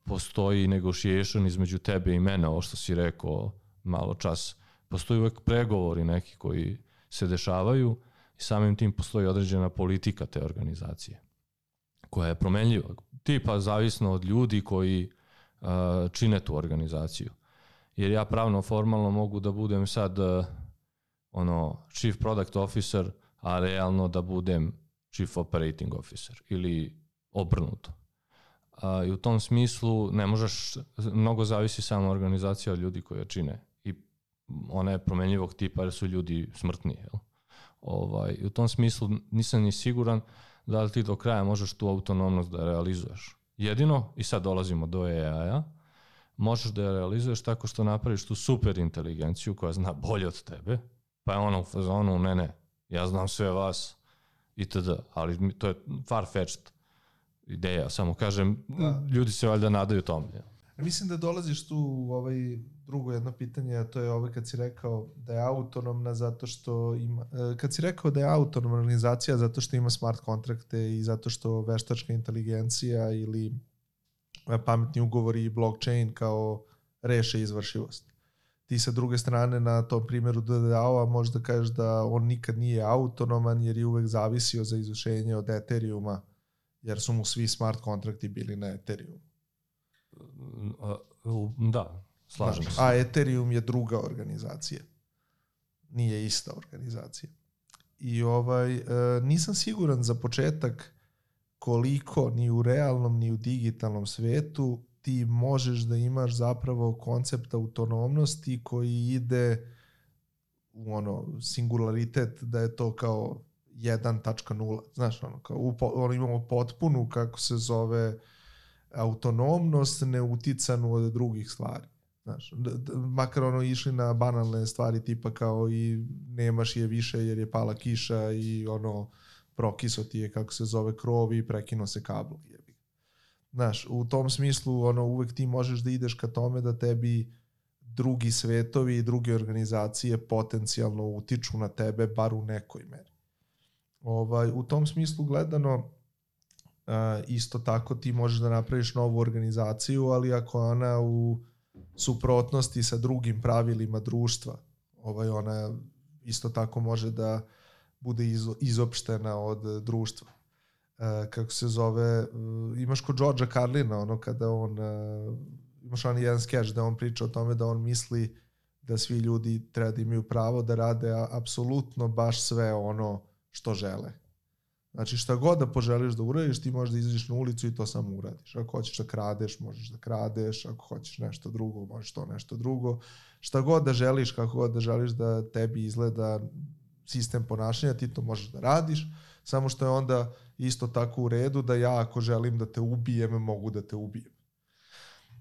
postoji negotiation između tebe i mene, ovo što si rekao malo čas. Postoji uvek pregovori neki koji se dešavaju i samim tim postoji određena politika te organizacije koja je promenljiva. Tipa zavisno od ljudi koji čine tu organizaciju. Jer ja pravno formalno mogu da budem sad ono chief product officer, a realno da budem chief operating officer ili obrnuto. A, I u tom smislu ne možeš, mnogo zavisi samo organizacija od ljudi koje čine. I ona je promenljivog tipa jer su ljudi smrtni. Jel? Ovaj, u tom smislu nisam ni siguran da li ti do kraja možeš tu autonomnost da realizuješ. Jedino, i sad dolazimo do AI-a, možeš da je realizuješ tako što napraviš tu super inteligenciju koja zna bolje od tebe, pa je ona u fazonu, ne, ne, ja znam sve vas, itd. Ali to je far-fetched ideja, samo kažem, da. ljudi se valjda nadaju tome. Mislim da dolaziš tu u ovaj drugo jedno pitanje, a to je ovaj kad si rekao da je autonomna zato što ima, e, kad si rekao da je autonomna organizacija zato što ima smart kontrakte i zato što veštačka inteligencija ili e, pametni ugovori i blockchain kao reše izvršivost. Ti sa druge strane na tom primjeru DDAO-a možda kažeš da on nikad nije autonoman jer je uvek zavisio za izvršenje od Ethereuma jer su mu svi smart kontrakti bili na Ethereum. Da, slažem se. A Ethereum je druga organizacija. Nije ista organizacija. I ovaj, e, nisam siguran za početak koliko ni u realnom ni u digitalnom svetu ti možeš da imaš zapravo koncept autonomnosti koji ide u ono singularitet da je to kao 1.0. Znaš, ono, kao, ono, imamo potpunu, kako se zove, autonomnost neuticanu od drugih stvari. Znaš, makar ono išli na banalne stvari tipa kao i nemaš je više jer je pala kiša i ono prokiso ti je kako se zove krov i prekino se. Jebi. Znaš, u tom smislu ono uvek ti možeš da ideš ka tome da tebi drugi svetovi i druge organizacije potencijalno utiču na tebe bar u nekoj meri. Ovaj, u tom smislu gledano, uh, isto tako ti možeš da napraviš novu organizaciju, ali ako ona u suprotnosti sa drugim pravilima društva, ovaj, ona isto tako može da bude iz, izopštena od društva. Uh, kako se zove, uh, imaš kod Georgea Carlina, ono kada on, uh, imaš on jedan skeč da on priča o tome da on misli da svi ljudi treba da imaju pravo da rade apsolutno baš sve ono što žele. Znači šta god da poželiš da uradiš, ti možeš da izađeš na ulicu i to samo uradiš. Ako hoćeš da kradeš, možeš da kradeš, ako hoćeš nešto drugo, možeš to nešto drugo. Šta god da želiš, kako god da želiš da tebi izgleda sistem ponašanja, ti to možeš da radiš, samo što je onda isto tako u redu da ja ako želim da te ubijem, mogu da te ubijem.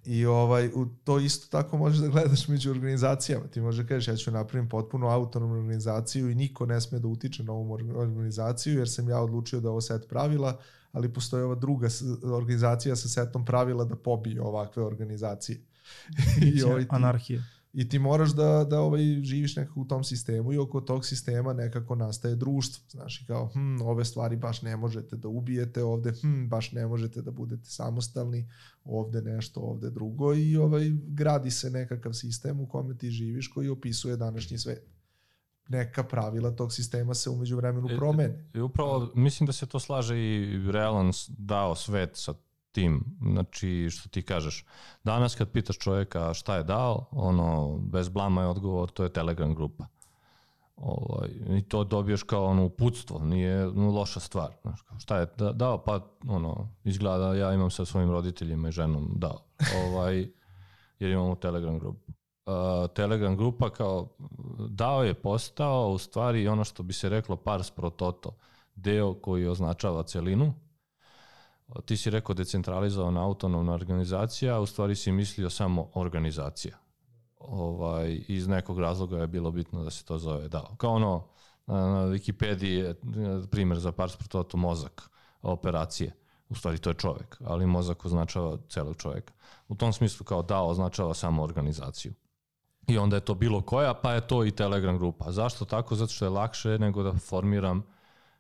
I ovaj, u to isto tako možeš da gledaš među organizacijama. Ti možeš da kažeš ja ću napravim potpuno autonomnu organizaciju i niko ne sme da utiče na ovu organizaciju jer sam ja odlučio da ovo set pravila, ali postoji ova druga organizacija sa setom pravila da pobije ovakve organizacije. I ovaj ti, anarhije i ti moraš da, da ovaj, živiš nekako u tom sistemu i oko tog sistema nekako nastaje društvo. Znaš, i kao, hm, ove stvari baš ne možete da ubijete ovde, hm, baš ne možete da budete samostalni, ovde nešto, ovde drugo i ovaj, gradi se nekakav sistem u kome ti živiš koji opisuje današnji svet neka pravila tog sistema se umeđu vremenu e, promene. I upravo mislim da se to slaže i realan dao svet sa tim, znači što ti kažeš. Danas kad pitaš čovjeka šta je dao, ono, bez blama je odgovor, to je Telegram grupa. Ovaj, I to dobiješ kao ono uputstvo, nije no, loša stvar. Znaš, šta je da, dao? Pa ono, izgleda ja imam sa svojim roditeljima i ženom dao. Ovaj, jer imamo Telegram grupu. uh, Telegram grupa kao dao je postao u stvari ono što bi se reklo pars pro toto, deo koji označava celinu. Ti si rekao decentralizovana autonomna organizacija, a u stvari si mislio samo organizacija. Ovaj, iz nekog razloga je bilo bitno da se to zove DAO. Kao ono, na, na Wikipediji je primjer za pars pro toto mozak operacije. U stvari to je čovek, ali mozak označava celog čoveka. U tom smislu kao DAO označava samo organizaciju. I onda je to bilo koja, pa je to i Telegram grupa. Zašto tako? Zato što je lakše nego da formiram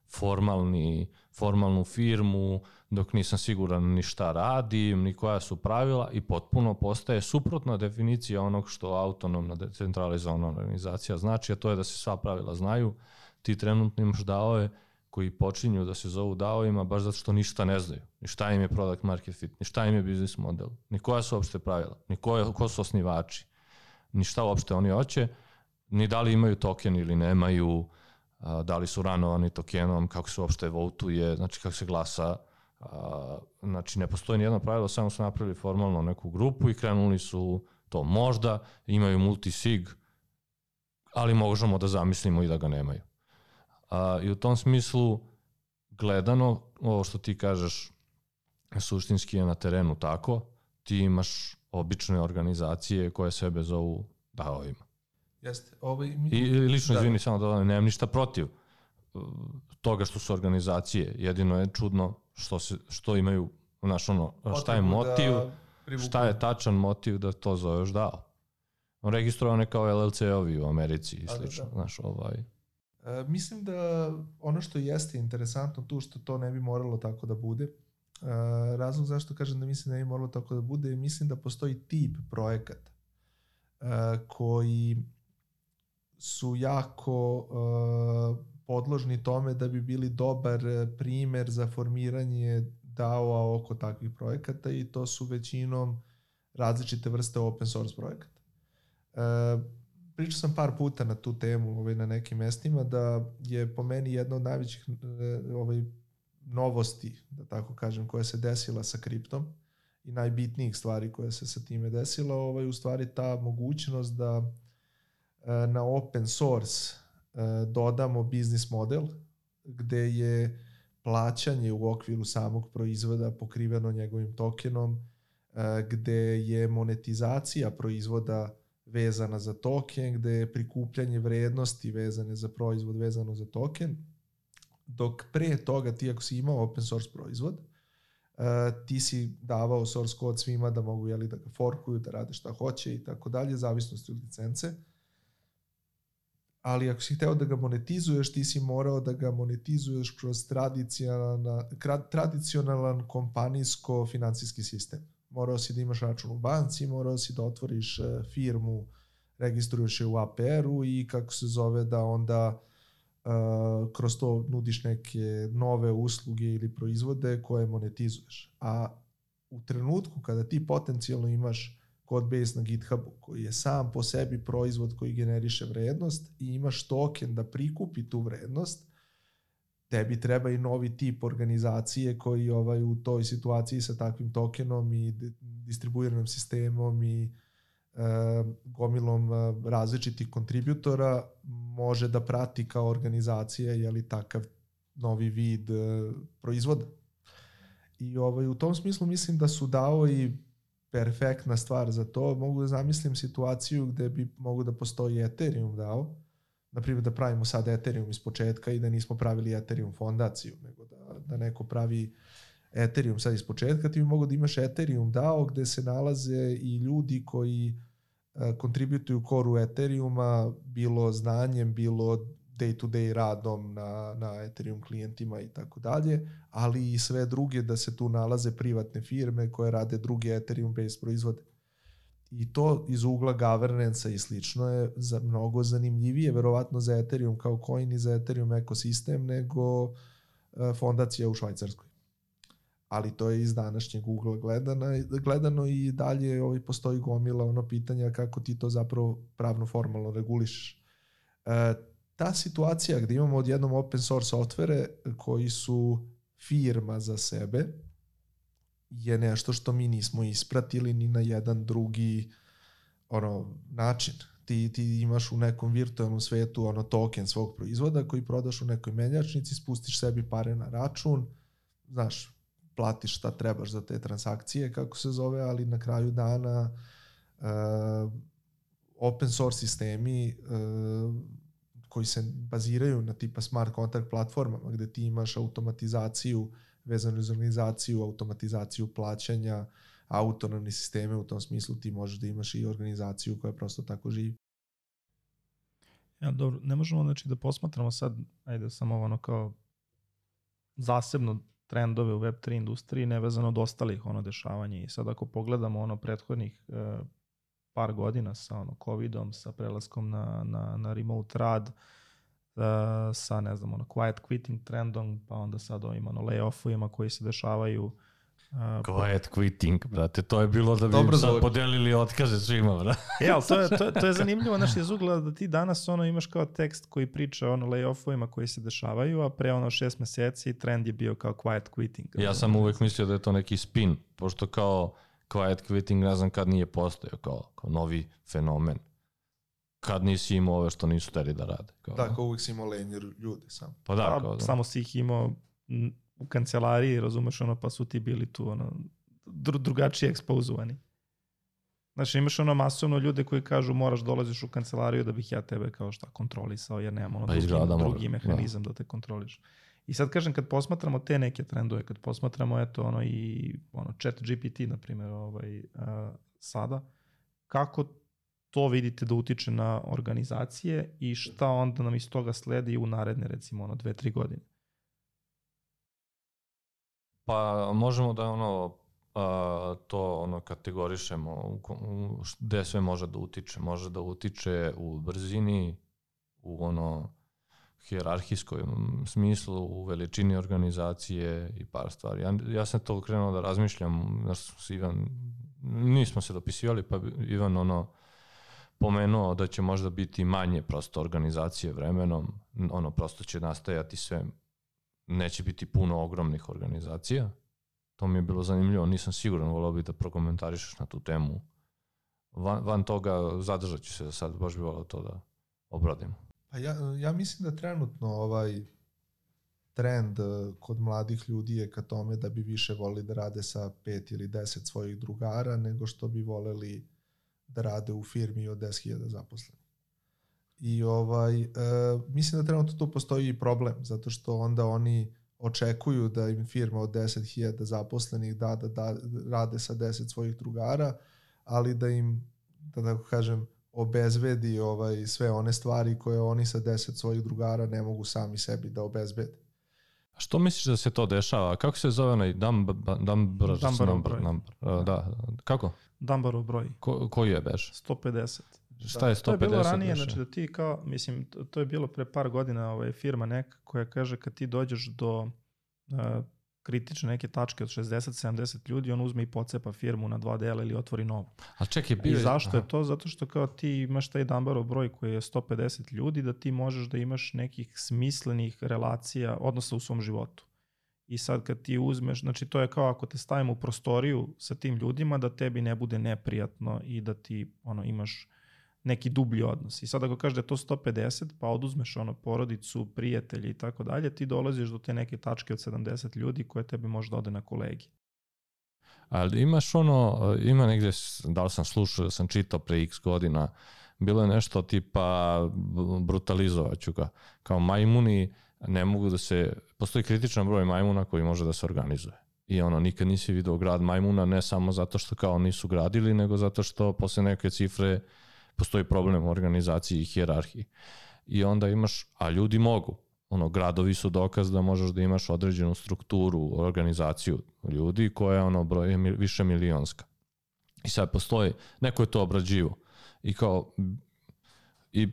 formalni, formalnu firmu, dok nisam siguran ni šta radim, ni koja su pravila i potpuno postaje suprotna definicija onog što autonomna decentralizovana organizacija znači, a to je da se sva pravila znaju. Ti trenutno imaš daove koji počinju da se zovu DAO-ima baš zato što ništa ne znaju. Ni šta im je product market fit, ni šta im je business model, ni koja su uopšte pravila, ni ko, ko su osnivači ni šta uopšte oni hoće, ni da li imaju token ili nemaju, da li su ranovani tokenom, kako se uopšte votuje, znači kako se glasa, znači ne postoji ni jedno pravilo, samo su napravili formalno neku grupu i krenuli su to možda, imaju multisig, ali možemo da zamislimo i da ga nemaju. A, I u tom smislu, gledano, ovo što ti kažeš, suštinski je na terenu tako, ti imaš obične organizacije koje sebe zovu DAO-ima. Jeste. Ovaj, mi... I lično, da. izvini, samo da nemam ništa protiv uh, toga što su organizacije. Jedino je čudno što, se, što imaju, znaš, ono, šta je da motiv, da šta je tačan motiv da to zoveš DAO. On registrovan je kao LLC-ovi u Americi i slično, da, da. znaš, ovaj... E, mislim da ono što jeste interesantno tu što to ne bi moralo tako da bude, razlog zašto kažem da mislim da ne moralo tako da bude, mislim da postoji tip projekata koji su jako podložni tome da bi bili dobar primer za formiranje DAO-a oko takvih projekata i to su većinom različite vrste open source projekata. Pričao sam par puta na tu temu ovaj, na nekim mestima da je po meni jedna od najvećih ovaj, novosti, da tako kažem, koja se desila sa kriptom i najbitnijih stvari koja se sa time desila, ovaj, u stvari ta mogućnost da e, na open source e, dodamo biznis model gde je plaćanje u okviru samog proizvoda pokriveno njegovim tokenom, e, gde je monetizacija proizvoda vezana za token, gde je prikupljanje vrednosti vezane za proizvod vezano za token dok pre toga ti ako si imao open source proizvod, uh, ti si davao source code svima da mogu jeli, da ga forkuju, da rade šta hoće i tako dalje, zavisnosti od licence. Ali ako si hteo da ga monetizuješ, ti si morao da ga monetizuješ kroz tradicionalan, tradicionalan kompanijsko-finansijski sistem. Morao si da imaš račun u banci, morao si da otvoriš e, firmu, registruješ je u APR-u i kako se zove da onda uh, kroz to nudiš neke nove usluge ili proizvode koje monetizuješ. A u trenutku kada ti potencijalno imaš code base na GitHubu koji je sam po sebi proizvod koji generiše vrednost i imaš token da prikupi tu vrednost, tebi treba i novi tip organizacije koji ovaj u toj situaciji sa takvim tokenom i distribuiranim sistemom i gomilom različitih kontributora može da prati kao organizacija je li takav novi vid proizvoda. I ovaj, u tom smislu mislim da su dao i perfektna stvar za to. Mogu da zamislim situaciju gde bi mogu da postoji Ethereum dao, na primjer da pravimo sad Ethereum iz početka i da nismo pravili Ethereum fondaciju, nego da, da neko pravi Ethereum sad iz početka, ti bi mogo da imaš Ethereum DAO gde se nalaze i ljudi koji e, kontributuju koru Ethereuma, bilo znanjem, bilo day-to-day radom na, na Ethereum klijentima i tako dalje, ali i sve druge da se tu nalaze privatne firme koje rade druge Ethereum-based proizvode. I to iz ugla governance i slično je za mnogo zanimljivije, verovatno za Ethereum kao coin i za Ethereum ekosistem nego e, fondacija u Švajcarskoj ali to je iz današnjeg ugla gledano, gledano i dalje ovaj, postoji gomila ono pitanja kako ti to zapravo pravno formalno regulišeš. E, ta situacija gde imamo odjednom open source softvere koji su firma za sebe je nešto što mi nismo ispratili ni na jedan drugi ono, način. Ti, ti imaš u nekom virtualnom svetu ono token svog proizvoda koji prodaš u nekoj menjačnici, spustiš sebi pare na račun, znaš, platiš šta trebaš za te transakcije, kako se zove, ali na kraju dana uh, open source sistemi uh, koji se baziraju na tipa smart contract platformama gde ti imaš automatizaciju vezanu za organizaciju, automatizaciju plaćanja, autonomni sisteme u tom smislu ti možeš da imaš i organizaciju koja prosto tako živi. Ja, dobro, ne možemo znači da posmatramo sad, ajde samo ono kao zasebno trendove u Web3 industriji nevezano od ostalih ono dešavanja i sad ako pogledamo ono prethodnih e, par godina sa ono covidom, sa prelaskom na, na, na remote rad, uh, sa ne znam ono quiet quitting trendom, pa onda sad ovim ono layoffovima koji se dešavaju. Uh, quiet quitting, brate, to je bilo da bi Dobro sad podelili otkaze svima, brate. e, ali to je, to, to je zanimljivo, znaš, iz ugla da ti danas ono imaš kao tekst koji priča ono layoffovima koji se dešavaju, a pre ono šest meseci trend je bio kao quiet quitting. Ja sam uvek mislio da je to neki spin, pošto kao quiet quitting ne znam kad nije postojao kao, kao novi fenomen. Kad nisi imao ove što nisu teri da rade. Kao, da, kao uvijek si imao lenje ljude sam. Pa da, pa, kao, da. Samo si ih imao u kancelariji, razumeš, ono, pa su ti bili tu, ono, dru, drugačije ekspozovani. Znači, imaš ono masovno ljude koji kažu moraš dolaziš u kancelariju da bih ja tebe kao šta kontrolisao, jer nemam ono pa drugi, drugi mehanizam da. da te kontroliš. I sad kažem, kad posmatramo te neke trendove, kad posmatramo eto ono i ono chat GPT, na primjer, ovaj, uh, sada, kako to vidite da utiče na organizacije i šta onda nam iz toga sledi u naredne recimo ono dve, tri godine? Pa možemo da ono a, to ono kategorišemo u, u, gde sve može da utiče. Može da utiče u brzini, u ono hijerarhijskom smislu, u veličini organizacije i par stvari. Ja, ja sam to krenuo da razmišljam, znaš, s Ivan, nismo se dopisivali, pa Ivan ono, pomenuo da će možda biti manje prosto organizacije vremenom, ono prosto će nastajati sve, neće biti puno ogromnih organizacija. To mi je bilo zanimljivo, nisam siguran, volao bih da prokomentarišeš na tu temu. Van, van toga zadržat ću se sad, baš bih volao to da obradim. Pa ja, ja mislim da trenutno ovaj trend eh, kod mladih ljudi je ka tome da bi više volili da rade sa pet ili deset svojih drugara nego što bi voleli da rade u firmi od 10.000 zaposlenih. I ovaj, e, mislim da trenutno tu postoji i problem, zato što onda oni očekuju da im firma od 10.000 zaposlenih da, da, da rade sa 10 svojih drugara, ali da im, da tako kažem, obezbedi ovaj, sve one stvari koje oni sa 10 svojih drugara ne mogu sami sebi da obezbede. A što misliš da se to dešava? Kako se zove onaj Dumb, Dumbarov broj? Number, uh, da, kako? Dumbarov broj. Ko, koji je beš? 150. Šta je 150? To je bilo ranije, znači da ti kao, mislim, to je bilo pre par godina ovaj, firma neka koja kaže kad ti dođeš do uh, kritične neke tačke od 60-70 ljudi, on uzme i pocepa firmu na dva dela ili otvori novu. A čekaj, bio I zašto aha. je to? Zato što kao ti imaš taj Dumbarov broj koji je 150 ljudi, da ti možeš da imaš nekih smislenih relacija, odnosa u svom životu. I sad kad ti uzmeš, znači to je kao ako te stavimo u prostoriju sa tim ljudima, da tebi ne bude neprijatno i da ti ono, imaš neki dublji odnos. I sad ako kažeš da je to 150, pa oduzmeš ono porodicu, prijatelji i tako dalje, ti dolaziš do te neke tačke od 70 ljudi koje tebi možda ode na kolegi. Ali imaš ono, ima negde, da li sam slušao, da sam čitao pre x godina, bilo je nešto tipa brutalizovaću ga. Kao majmuni ne mogu da se, postoji kritičan broj majmuna koji može da se organizuje. I ono, nikad nisi video grad majmuna, ne samo zato što kao nisu gradili, nego zato što posle neke cifre postoji problem u organizaciji i hijerarhiji. I onda imaš, a ljudi mogu. Ono, gradovi su dokaz da možeš da imaš određenu strukturu, organizaciju ljudi koja je ono broj više milionska. I sad postoji, neko je to obrađivo. I kao, i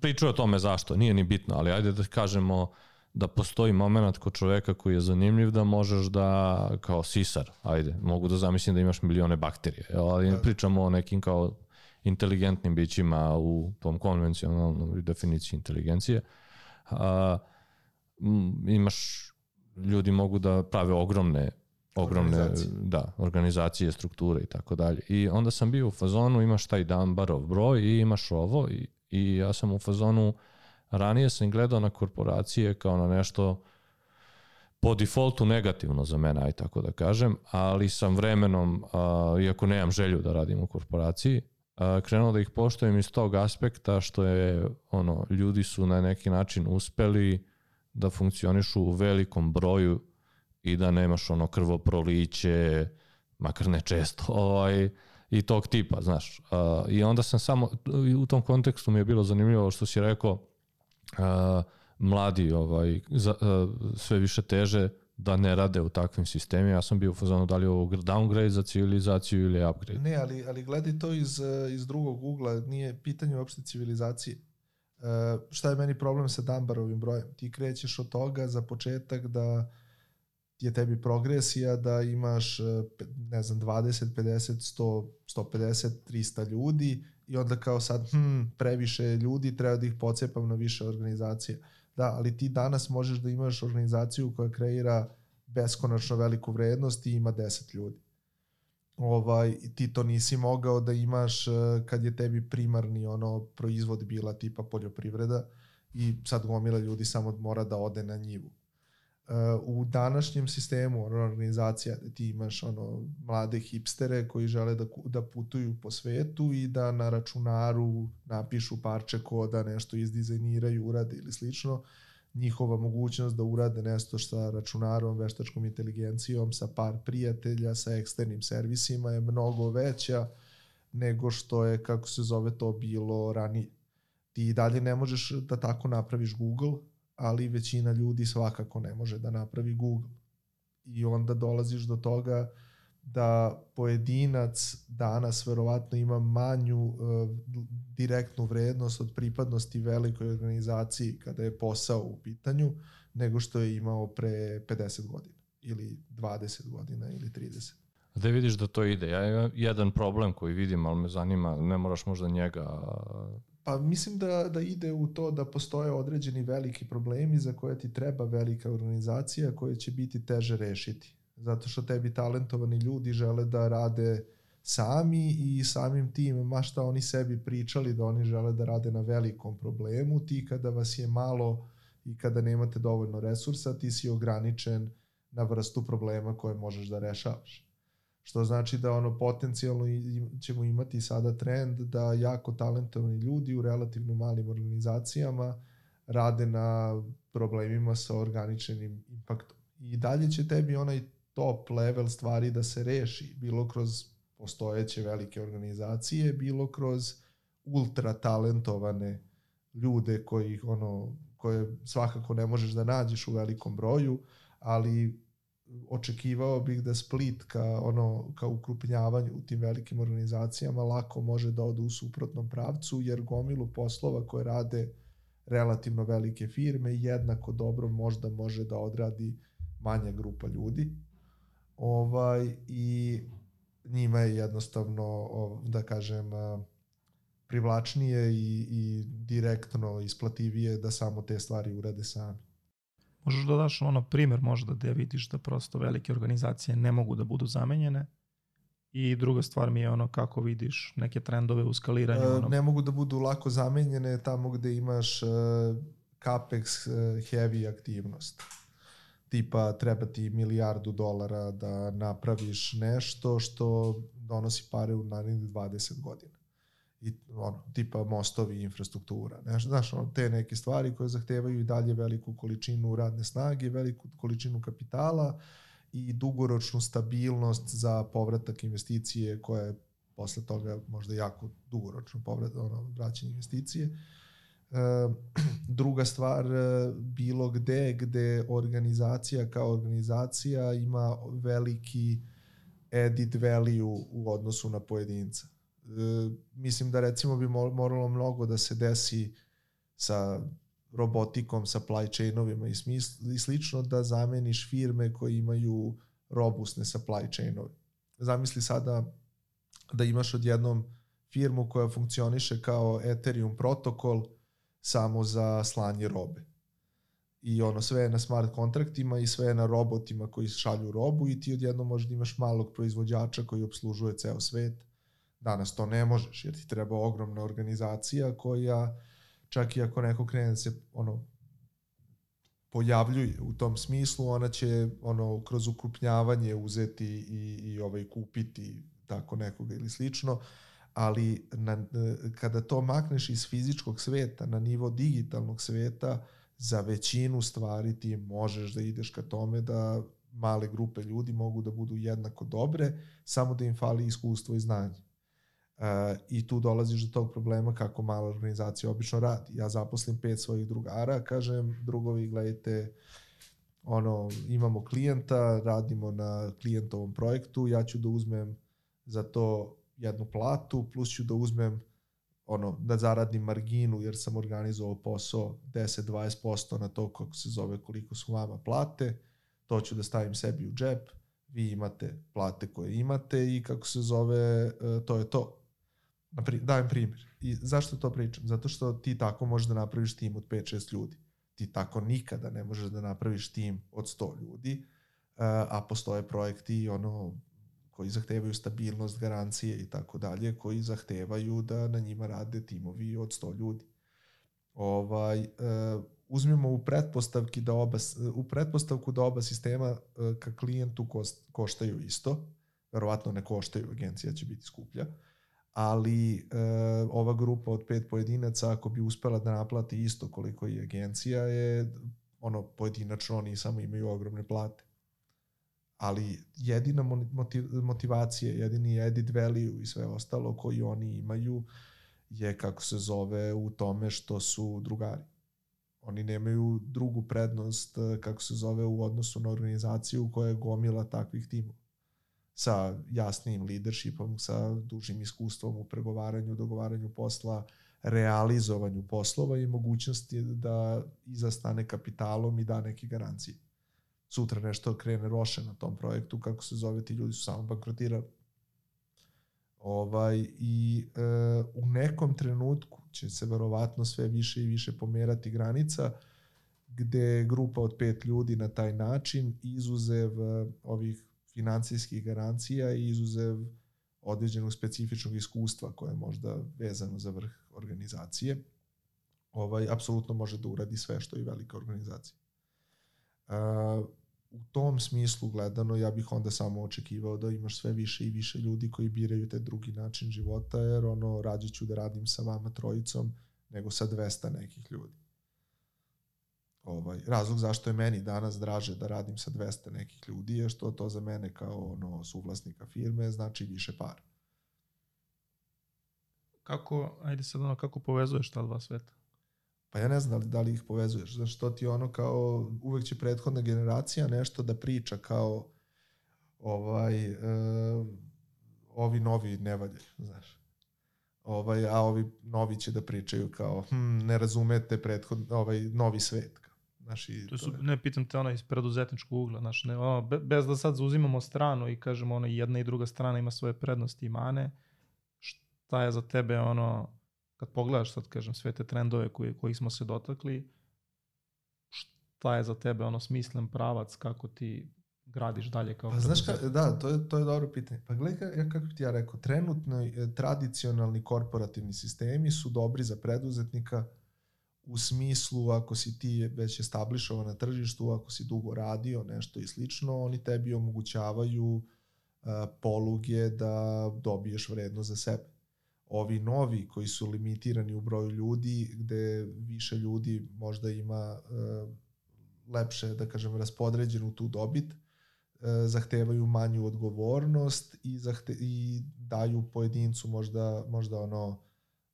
pričaju o tome zašto, nije ni bitno, ali ajde da kažemo da postoji moment kod čoveka koji je zanimljiv da možeš da, kao sisar, ajde, mogu da zamislim da imaš milione bakterije, ali da. pričamo o nekim kao inteligentnim bićima u tom konvencionalnom definiciji inteligencije. A, imaš, ljudi mogu da prave ogromne ogromne Organizacije. da, organizacije, strukture i tako dalje. I onda sam bio u fazonu, imaš taj Dunbarov broj i imaš ovo i, i ja sam u fazonu, ranije sam gledao na korporacije kao na nešto po defaultu negativno za mene, aj tako da kažem, ali sam vremenom, a, iako nemam želju da radim u korporaciji, krenuo da ih poštujem iz tog aspekta što je, ono, ljudi su na neki način uspeli da funkcionišu u velikom broju i da nemaš ono krvoproliće, makar ne često, ovaj, i tog tipa, znaš. I onda sam samo, u tom kontekstu mi je bilo zanimljivo što si rekao, mladi ovaj, za, sve više teže da ne rade u takvim sistemima. Ja sam bio u fazonu da li ovo downgrade za civilizaciju ili upgrade. Ne, ali, ali gledaj to iz, eh, iz drugog ugla, nije pitanje uopšte civilizacije. E, šta je meni problem sa Dunbarovim brojem? Ti krećeš od toga za početak da je tebi progresija, da imaš, eh, ne znam, 20, 50, 100, 150, 300 ljudi i onda kao sad, hm, previše ljudi, treba da ih pocepam na više organizacije. Da, ali ti danas možeš da imaš organizaciju koja kreira beskonačno veliku vrednost i ima 10 ljudi ovaj, ti to nisi mogao da imaš eh, kad je tebi primarni ono proizvod bila tipa poljoprivreda i sad gomila ljudi samo mora da ode na njivu. U današnjem sistemu ono, organizacija da ti imaš ono mlade hipstere koji žele da, da putuju po svetu i da na računaru napišu parče koda, nešto izdizajniraju, urade ili slično, njihova mogućnost da urade nešto sa računarom, veštačkom inteligencijom, sa par prijatelja, sa eksternim servisima je mnogo veća nego što je, kako se zove to, bilo ranije. Ti dalje ne možeš da tako napraviš Google, ali većina ljudi svakako ne može da napravi Google. I onda dolaziš do toga da pojedinac danas verovatno ima manju uh, direktnu vrednost od pripadnosti velikoj organizaciji kada je posao u pitanju nego što je imao pre 50 godina ili 20 godina ili 30. Da vidiš da to ide. Ja imam jedan problem koji vidim, ali me zanima, ne moraš možda njega... Pa mislim da, da ide u to da postoje određeni veliki problemi za koje ti treba velika organizacija koje će biti teže rešiti. Zato što tebi talentovani ljudi žele da rade sami i samim tim, ma šta oni sebi pričali da oni žele da rade na velikom problemu, ti kada vas je malo i kada nemate dovoljno resursa, ti si ograničen na vrstu problema koje možeš da rešavaš. Što znači da ono potencijalno ćemo imati sada trend da jako talentovani ljudi u relativno malim organizacijama rade na problemima sa ograničenim impaktom. I dalje će tebi onaj top level stvari da se reši, bilo kroz postojeće velike organizacije, bilo kroz ultra talentovane ljude koji ono koje svakako ne možeš da nađeš u velikom broju, ali očekivao bih da Split ka ono ka ukrupnjavanju u tim velikim organizacijama lako može da ode u suprotnom pravcu jer gomilu poslova koje rade relativno velike firme jednako dobro možda može da odradi manja grupa ljudi. Ovaj i njima je jednostavno da kažem privlačnije i, i direktno isplativije da samo te stvari urade sami. Možeš da daš ono primer možda gde vidiš da prosto velike organizacije ne mogu da budu zamenjene i druga stvar mi je ono kako vidiš neke trendove u skaliranju. E, Ono, ne mogu da budu lako zamenjene tamo gde imaš e, capex e, heavy aktivnost. Tipa treba ti milijardu dolara da napraviš nešto što donosi pare u narednih 20 godina. I ono, tipa mostovi infrastruktura. Znaš, znaš ono, te neke stvari koje zahtevaju i dalje veliku količinu radne snage, veliku količinu kapitala i dugoročnu stabilnost za povratak investicije koja je posle toga možda jako dugoročno povrat, ono, vraćanje investicije. E, druga stvar, e, bilo gde gde organizacija kao organizacija ima veliki added value u odnosu na pojedinca. E, mislim da recimo bi mo- moralo mnogo da se desi sa robotikom, supply chainovima i, smisl, i slično da zameniš firme koje imaju robustne supply chainove. Zamisli sada da imaš odjednom firmu koja funkcioniše kao Ethereum protokol samo za slanje robe. i ono sve je na smart kontraktima i sve je na robotima koji šalju robu i ti odjednom možda imaš malog proizvođača koji obslužuje ceo svet. Danas to ne možeš jer ti treba ogromna organizacija koja čak i ako neko krene da se ono pojavljuje u tom smislu, ona će ono kroz ukrupnjavanje uzeti i, i ovaj kupiti tako nekoga ili slično, ali na, kada to makneš iz fizičkog sveta na nivo digitalnog sveta, za većinu stvari ti možeš da ideš ka tome da male grupe ljudi mogu da budu jednako dobre, samo da im fali iskustvo i znanje. E, I tu dolaziš do tog problema kako mala organizacija obično radi. Ja zaposlim pet svojih drugara, kažem, drugovi, gledajte, ono, imamo klijenta, radimo na klijentovom projektu, ja ću da uzmem za to jednu platu, plus ću da uzmem ono, da zaradim marginu jer sam organizovao posao 10-20% na to kako se zove koliko su vama plate, to ću da stavim sebi u džep, vi imate plate koje imate i kako se zove, e, to je to. Dajem primjer. I zašto to pričam? Zato što ti tako možeš da napraviš tim od 5-6 ljudi. Ti tako nikada ne možeš da napraviš tim od 100 ljudi, e, a postoje projekti ono koji zahtevaju stabilnost, garancije i tako dalje, koji zahtevaju da na njima rade timovi od 100 ljudi. Ovaj, uh, uzmemo u pretpostavki da oba, u pretpostavku da oba sistema uh, ka klijentu koštaju isto, verovatno ne koštaju, agencija će biti skuplja, ali uh, ova grupa od pet pojedinaca ako bi uspela da naplati isto koliko i agencija je ono pojedinačno oni samo imaju ogromne plate ali jedina motivacija, jedini edit value i sve ostalo koji oni imaju je kako se zove u tome što su drugari. Oni nemaju drugu prednost kako se zove u odnosu na organizaciju koja je gomila takvih timova sa jasnim leadershipom, sa dužim iskustvom u pregovaranju, dogovaranju posla, realizovanju poslova i mogućnosti da iza stane kapitalom i da neke garancije sutra nešto krene roše na tom projektu, kako se zove, ti ljudi su samo bankrotirali. Ovaj, I e, u nekom trenutku će se verovatno sve više i više pomerati granica gde grupa od pet ljudi na taj način izuzev e, ovih financijskih garancija i izuzev određenog specifičnog iskustva koje je možda vezano za vrh organizacije, ovaj, apsolutno može da uradi sve što i velika organizacija u tom smislu gledano ja bih onda samo očekivao da imaš sve više i više ljudi koji biraju taj drugi način života jer ono rađe ću da radim sa vama trojicom nego sa 200 nekih ljudi. Ovaj, razlog zašto je meni danas draže da radim sa 200 nekih ljudi je što to za mene kao ono, suvlasnika firme znači više para. Kako, ajde sad ono, kako povezuješ ta dva sveta? Pa ja ne znam da li, da li ih povezuješ. Znaš, što ti ono kao, uvek će prethodna generacija nešto da priča kao ovaj, e, ovi novi ne valje, znaš. Ovaj, a ovi novi će da pričaju kao, hm, ne razumete prethod, ovaj, novi svet. Znaš, i to su, to ne pitam te ono iz preduzetničkog ugla, znaš, ne, ono, bez da sad zauzimamo stranu i kažemo ono, jedna i druga strana ima svoje prednosti i mane, šta je za tebe ono, kad pogledaš sad kažem sve te trendove koji, koji smo se dotakli, šta je za tebe ono smislen pravac kako ti gradiš dalje kao Pa znaš ka, da, to je, to je dobro pitanje. Pa gledaj, ja kako ti ja rekao, trenutno e, tradicionalni korporativni sistemi su dobri za preduzetnika u smislu ako si ti već establišovan na tržištu, ako si dugo radio nešto i slično, oni tebi omogućavaju uh, poluge da dobiješ vrednost za sebe. Ovi novi koji su limitirani u broju ljudi, gde više ljudi možda ima uh, lepše, da kažem, raspodređenu tu dobit, uh, zahtevaju manju odgovornost i, zahte, i daju pojedincu možda, možda ono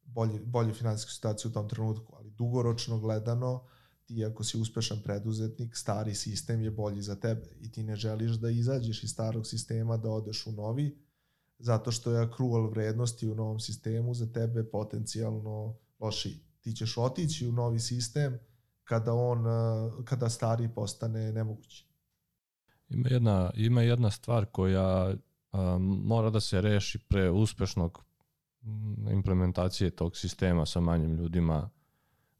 bolje, bolje finansijsku situaciju u tom trenutku, dugoročno gledano ti ako si uspešan preduzetnik, stari sistem je bolji za tebe i ti ne želiš da izađeš iz starog sistema, da odeš u novi, zato što je accrual vrednosti u novom sistemu za tebe potencijalno loši. Ti ćeš otići u novi sistem kada on, kada stari postane nemogući. Ima jedna, ima jedna stvar koja um, mora da se reši pre uspešnog implementacije tog sistema sa manjim ljudima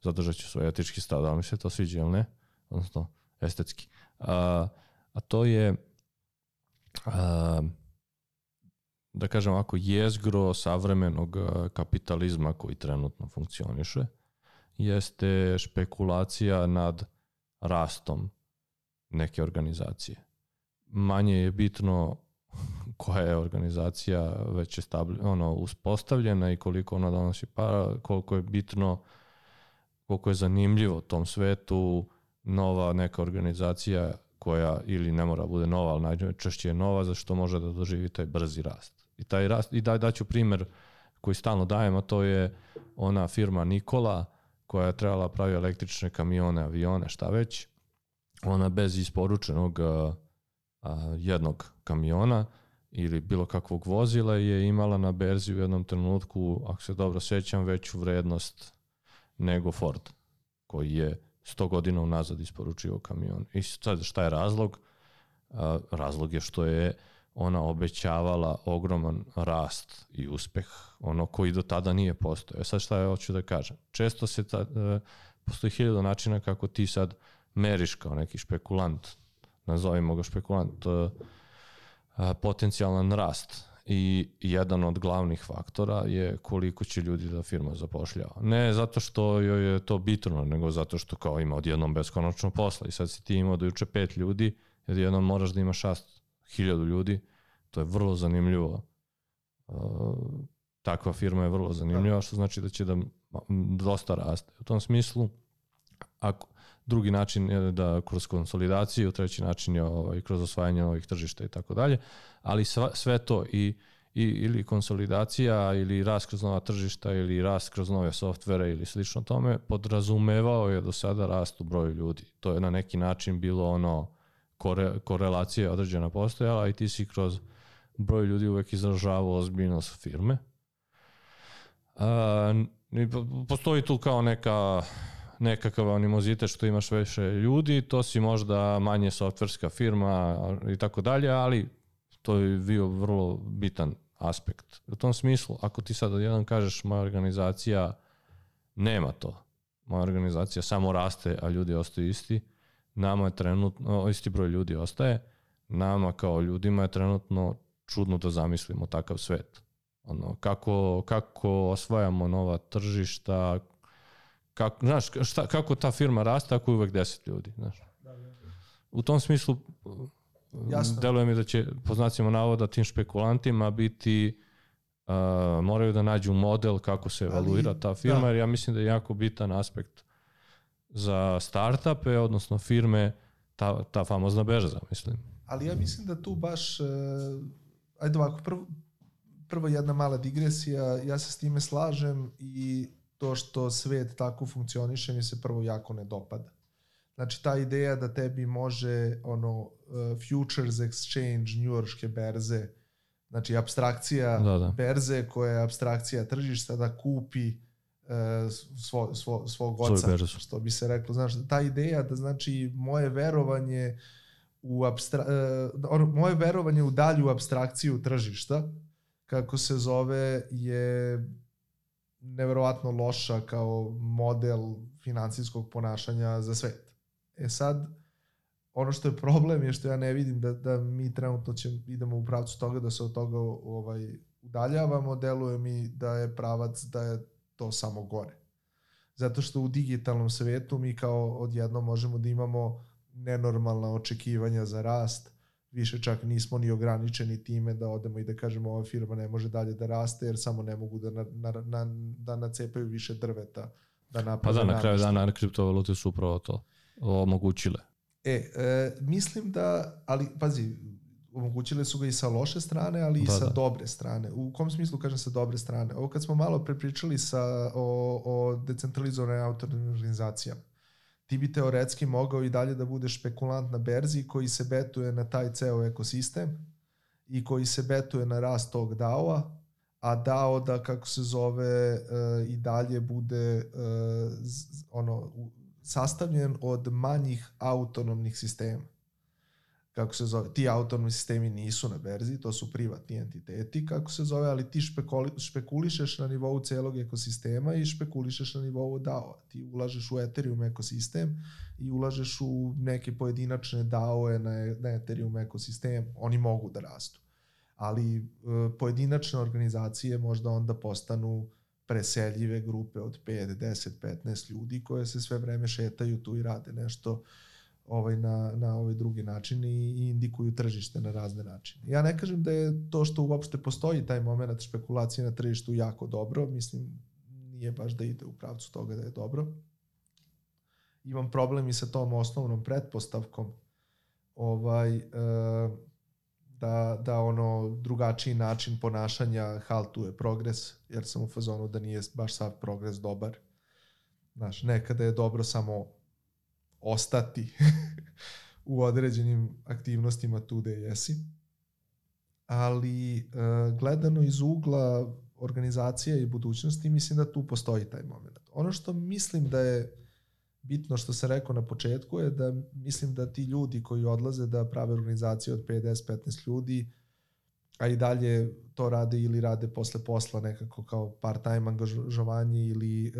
zadržat ću svoj etički stav, da mi se to sviđa ili ne. odnosno estetski. A, a to je a, da kažem ovako, jezgro savremenog kapitalizma koji trenutno funkcioniše jeste špekulacija nad rastom neke organizacije. Manje je bitno koja je organizacija već je stabli, ono, uspostavljena i koliko ona donosi para, koliko je bitno, koliko je zanimljivo tom svetu nova neka organizacija koja ili ne mora bude nova, ali najčešće je nova, za što može da doživi taj brzi rast. I taj rast, i da, daću primer koji stalno dajem, a to je ona firma Nikola, koja je trebala pravi električne kamione, avione, šta već. Ona bez isporučenog a, a, jednog kamiona ili bilo kakvog vozila je imala na berzi u jednom trenutku, ako se dobro sećam, veću vrednost nego Ford, koji je 100 godina unazad isporučio kamion. I sad šta je razlog? Razlog je što je ona obećavala ogroman rast i uspeh, ono koji do tada nije postojao. E sad šta ja hoću da kažem? Često se ta, e, postoji hiljada načina kako ti sad meriš kao neki špekulant, nazovimo ga špekulant, e, potencijalan rast i jedan od glavnih faktora je koliko će ljudi da firma zapošljava. Ne zato što joj je to bitno, nego zato što kao ima odjednom beskonačno posla i sad si ti imao do juče pet ljudi, odjednom moraš da imaš šast hiljadu ljudi, to je vrlo zanimljivo. takva firma je vrlo zanimljiva, što znači da će da dosta raste. U tom smislu, ako, drugi način je da kroz konsolidaciju, treći način je ovaj, kroz osvajanje novih tržišta i tako dalje, ali sva, sve to i, i ili konsolidacija ili rast kroz nova tržišta ili rast kroz nove softvere ili slično tome podrazumevao je do sada rast u broju ljudi. To je na neki način bilo ono kore, korelacija određena postojala i ti si kroz broj ljudi uvek izražavao ozbiljnost firme. A, postoji tu kao neka nekakav animozitet što imaš više ljudi, to si možda manje softverska firma i tako dalje, ali to je bio vrlo bitan aspekt. U tom smislu, ako ti sad jedan kažeš moja organizacija nema to, moja organizacija samo raste, a ljudi ostaju isti, nama je trenutno, isti broj ljudi ostaje, nama kao ljudima je trenutno čudno da zamislimo takav svet. Ono, kako, kako osvajamo nova tržišta, kako, znaš, šta, kako ta firma raste, tako je uvek 10 ljudi. Znaš. U tom smislu Jasno. deluje mi da će, po znacima navoda, tim špekulantima biti uh, moraju da nađu model kako se evaluira Ali, ta firma, da. jer ja mislim da je jako bitan aspekt za startupe, odnosno firme, ta, ta famozna berza, mislim. Ali ja mislim da tu baš, uh, ajde ovako, prvo, prvo jedna mala digresija, ja se s time slažem i to što svet tako funkcioniše mi se prvo jako ne dopada. Znači ta ideja da tebi može ono uh, futures exchange njujorške berze, znači abstrakcija da, da. berze koja je abstrakcija tržišta da kupi uh, svo, svo, svog oca, što bi se reklo. Znaš, ta ideja da znači moje verovanje u abstra, uh, moje verovanje u dalju abstrakciju tržišta, kako se zove, je neverovatno loša kao model financijskog ponašanja za svet. E sad, ono što je problem je što ja ne vidim da, da mi trenutno ćemo, idemo u pravcu toga da se od toga ovaj, udaljavamo, deluje mi da je pravac da je to samo gore. Zato što u digitalnom svetu mi kao odjedno možemo da imamo nenormalna očekivanja za rast, više čak nismo ni ograničeni time da odemo i da kažemo ova firma ne može dalje da raste jer samo ne mogu da, na, na, na, da nacepaju više drveta. Da naprave pa da, na kraju dana kriptovalute su upravo to omogućile. E, e, mislim da, ali pazi, omogućile su ga i sa loše strane, ali da, i sa da. dobre strane. U kom smislu kažem sa dobre strane? Ovo kad smo malo prepričali sa, o, o decentralizovanoj autornim organizacijama, ti bi teoretski mogao i dalje da budeš špekulant na berzi koji se betuje na taj ceo ekosistem i koji se betuje na rast tog DAO-a, a DAO da kako se zove uh, i dalje bude uh, ono sastavljen od manjih autonomnih sistema. Kako se zove, ti autonomni sistemi nisu na berzi, to su privatni entiteti, kako se zove, ali ti špekuli, špekulišeš na nivou celog ekosistema i špekulišeš na nivou DAO. Ti ulažeš u Ethereum ekosistem i ulažeš u neke pojedinačne DAO-e na, na Ethereum ekosistem, oni mogu da rastu. Ali e, pojedinačne organizacije možda onda postanu preseljive grupe od 5, 10, 15 ljudi koje se sve vreme šetaju tu i rade nešto ovaj na, na ovaj drugi način i, i indikuju tržište na razne načine. Ja ne kažem da je to što uopšte postoji taj moment špekulacije na tržištu jako dobro, mislim nije baš da ide u pravcu toga da je dobro. Imam problem i sa tom osnovnom pretpostavkom ovaj, e, da, da ono drugačiji način ponašanja haltuje progres, jer sam u fazonu da nije baš sav progres dobar. Znaš, nekada je dobro samo ostati u određenim aktivnostima tu gde jesi. Ali e, gledano iz ugla organizacija i budućnosti, mislim da tu postoji taj moment. Ono što mislim da je bitno što sam rekao na početku je da mislim da ti ljudi koji odlaze da prave organizacije od 50-15 ljudi, a i dalje to rade ili rade posle posla nekako kao part-time angažovanje ili e,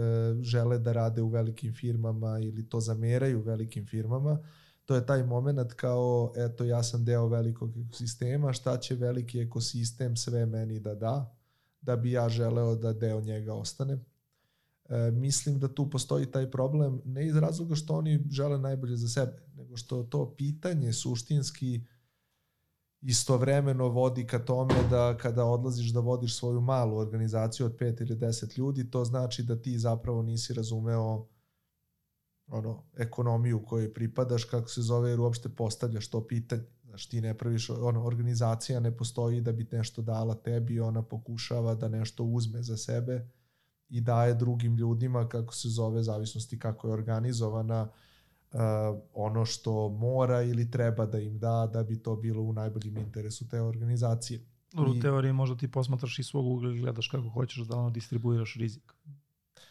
žele da rade u velikim firmama ili to zameraju velikim firmama, to je taj moment kao eto ja sam deo velikog ekosistema, šta će veliki ekosistem sve meni da da, da bi ja želeo da deo njega ostane. E, mislim da tu postoji taj problem ne iz razloga što oni žele najbolje za sebe, nego što to pitanje suštinski istovremeno vodi ka tome da kada odlaziš da vodiš svoju malu organizaciju od 5 ili 10 ljudi, to znači da ti zapravo nisi razumeo ono, ekonomiju kojoj pripadaš, kako se zove, jer uopšte postavljaš to pitanje. Znaš, ti ne praviš, ono, organizacija ne postoji da bi nešto dala tebi, ona pokušava da nešto uzme za sebe i daje drugim ljudima, kako se zove, zavisnosti kako je organizovana, uh, ono što mora ili treba da im da, da bi to bilo u najboljem interesu te organizacije. U teoriji možda ti posmatraš i svog ugla i gledaš kako hoćeš da ono distribuiraš rizik.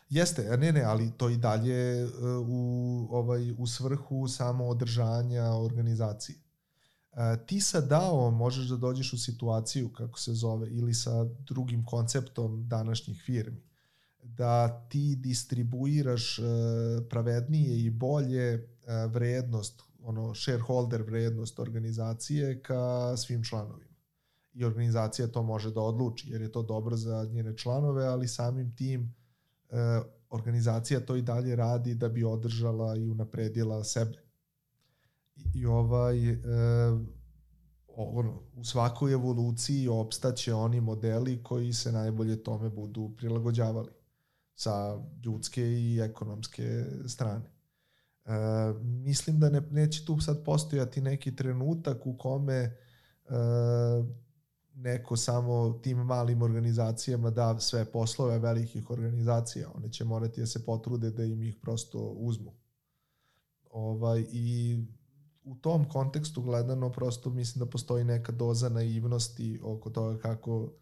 Jeste, ne, ne, ali to i dalje uh, u, ovaj, u svrhu samo održanja organizacije. Uh, ti sa DAO možeš da dođeš u situaciju, kako se zove, ili sa drugim konceptom današnjih firmi, da ti distribuiraš uh, pravednije i bolje uh, vrednost, ono shareholder vrednost organizacije ka svim članovima. I organizacija to može da odluči, jer je to dobro za njene članove, ali samim tim e, organizacija to i dalje radi da bi održala i unapredila sebe. I, ovaj, e, ono, u svakoj evoluciji opstaće oni modeli koji se najbolje tome budu prilagođavali sa ljudske i ekonomske strane. E, mislim da ne, neće tu sad postojati neki trenutak u kome e, neko samo tim malim organizacijama da sve poslove velikih organizacija. One će morati da se potrude da im ih prosto uzmu. Ovaj, I u tom kontekstu gledano prosto mislim da postoji neka doza naivnosti oko toga kako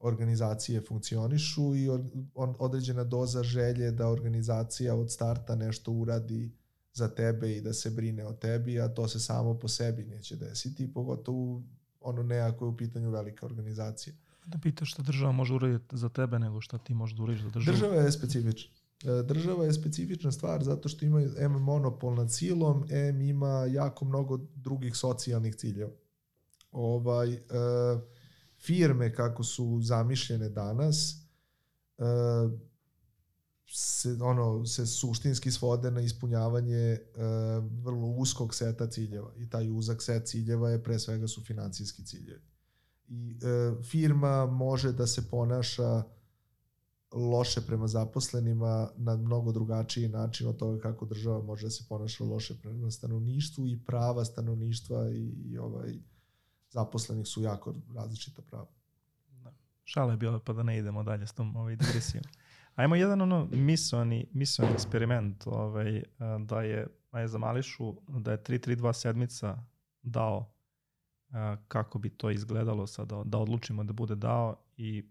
organizacije funkcionišu i određena doza želje da organizacija od starta nešto uradi za tebe i da se brine o tebi, a to se samo po sebi neće desiti, pogotovo ono ne ako je u pitanju velika organizacija. Da pitaš šta država može uraditi za tebe nego šta ti možeš da uradiš za državu. Država je specifična. E, država je specifična stvar zato što ima M monopol nad silom, M ima jako mnogo drugih socijalnih ciljeva. Ovaj, e, firme kako su zamišljene danas e, se, ono, se suštinski svode na ispunjavanje uh, vrlo uskog seta ciljeva i taj uzak set ciljeva je pre svega su financijski ciljevi. I uh, firma može da se ponaša loše prema zaposlenima na mnogo drugačiji način od toga kako država može da se ponaša loše prema stanovništvu i prava stanovništva i, i ovaj zaposlenih su jako različita prava. Da. Šala je bila pa da ne idemo dalje s tom ovaj digresijom. Ajmo jedan ono misoni, misoni eksperiment ovaj, da je Maja za Mališu, da je 3-3-2 sedmica dao kako bi to izgledalo sada, da odlučimo da bude dao i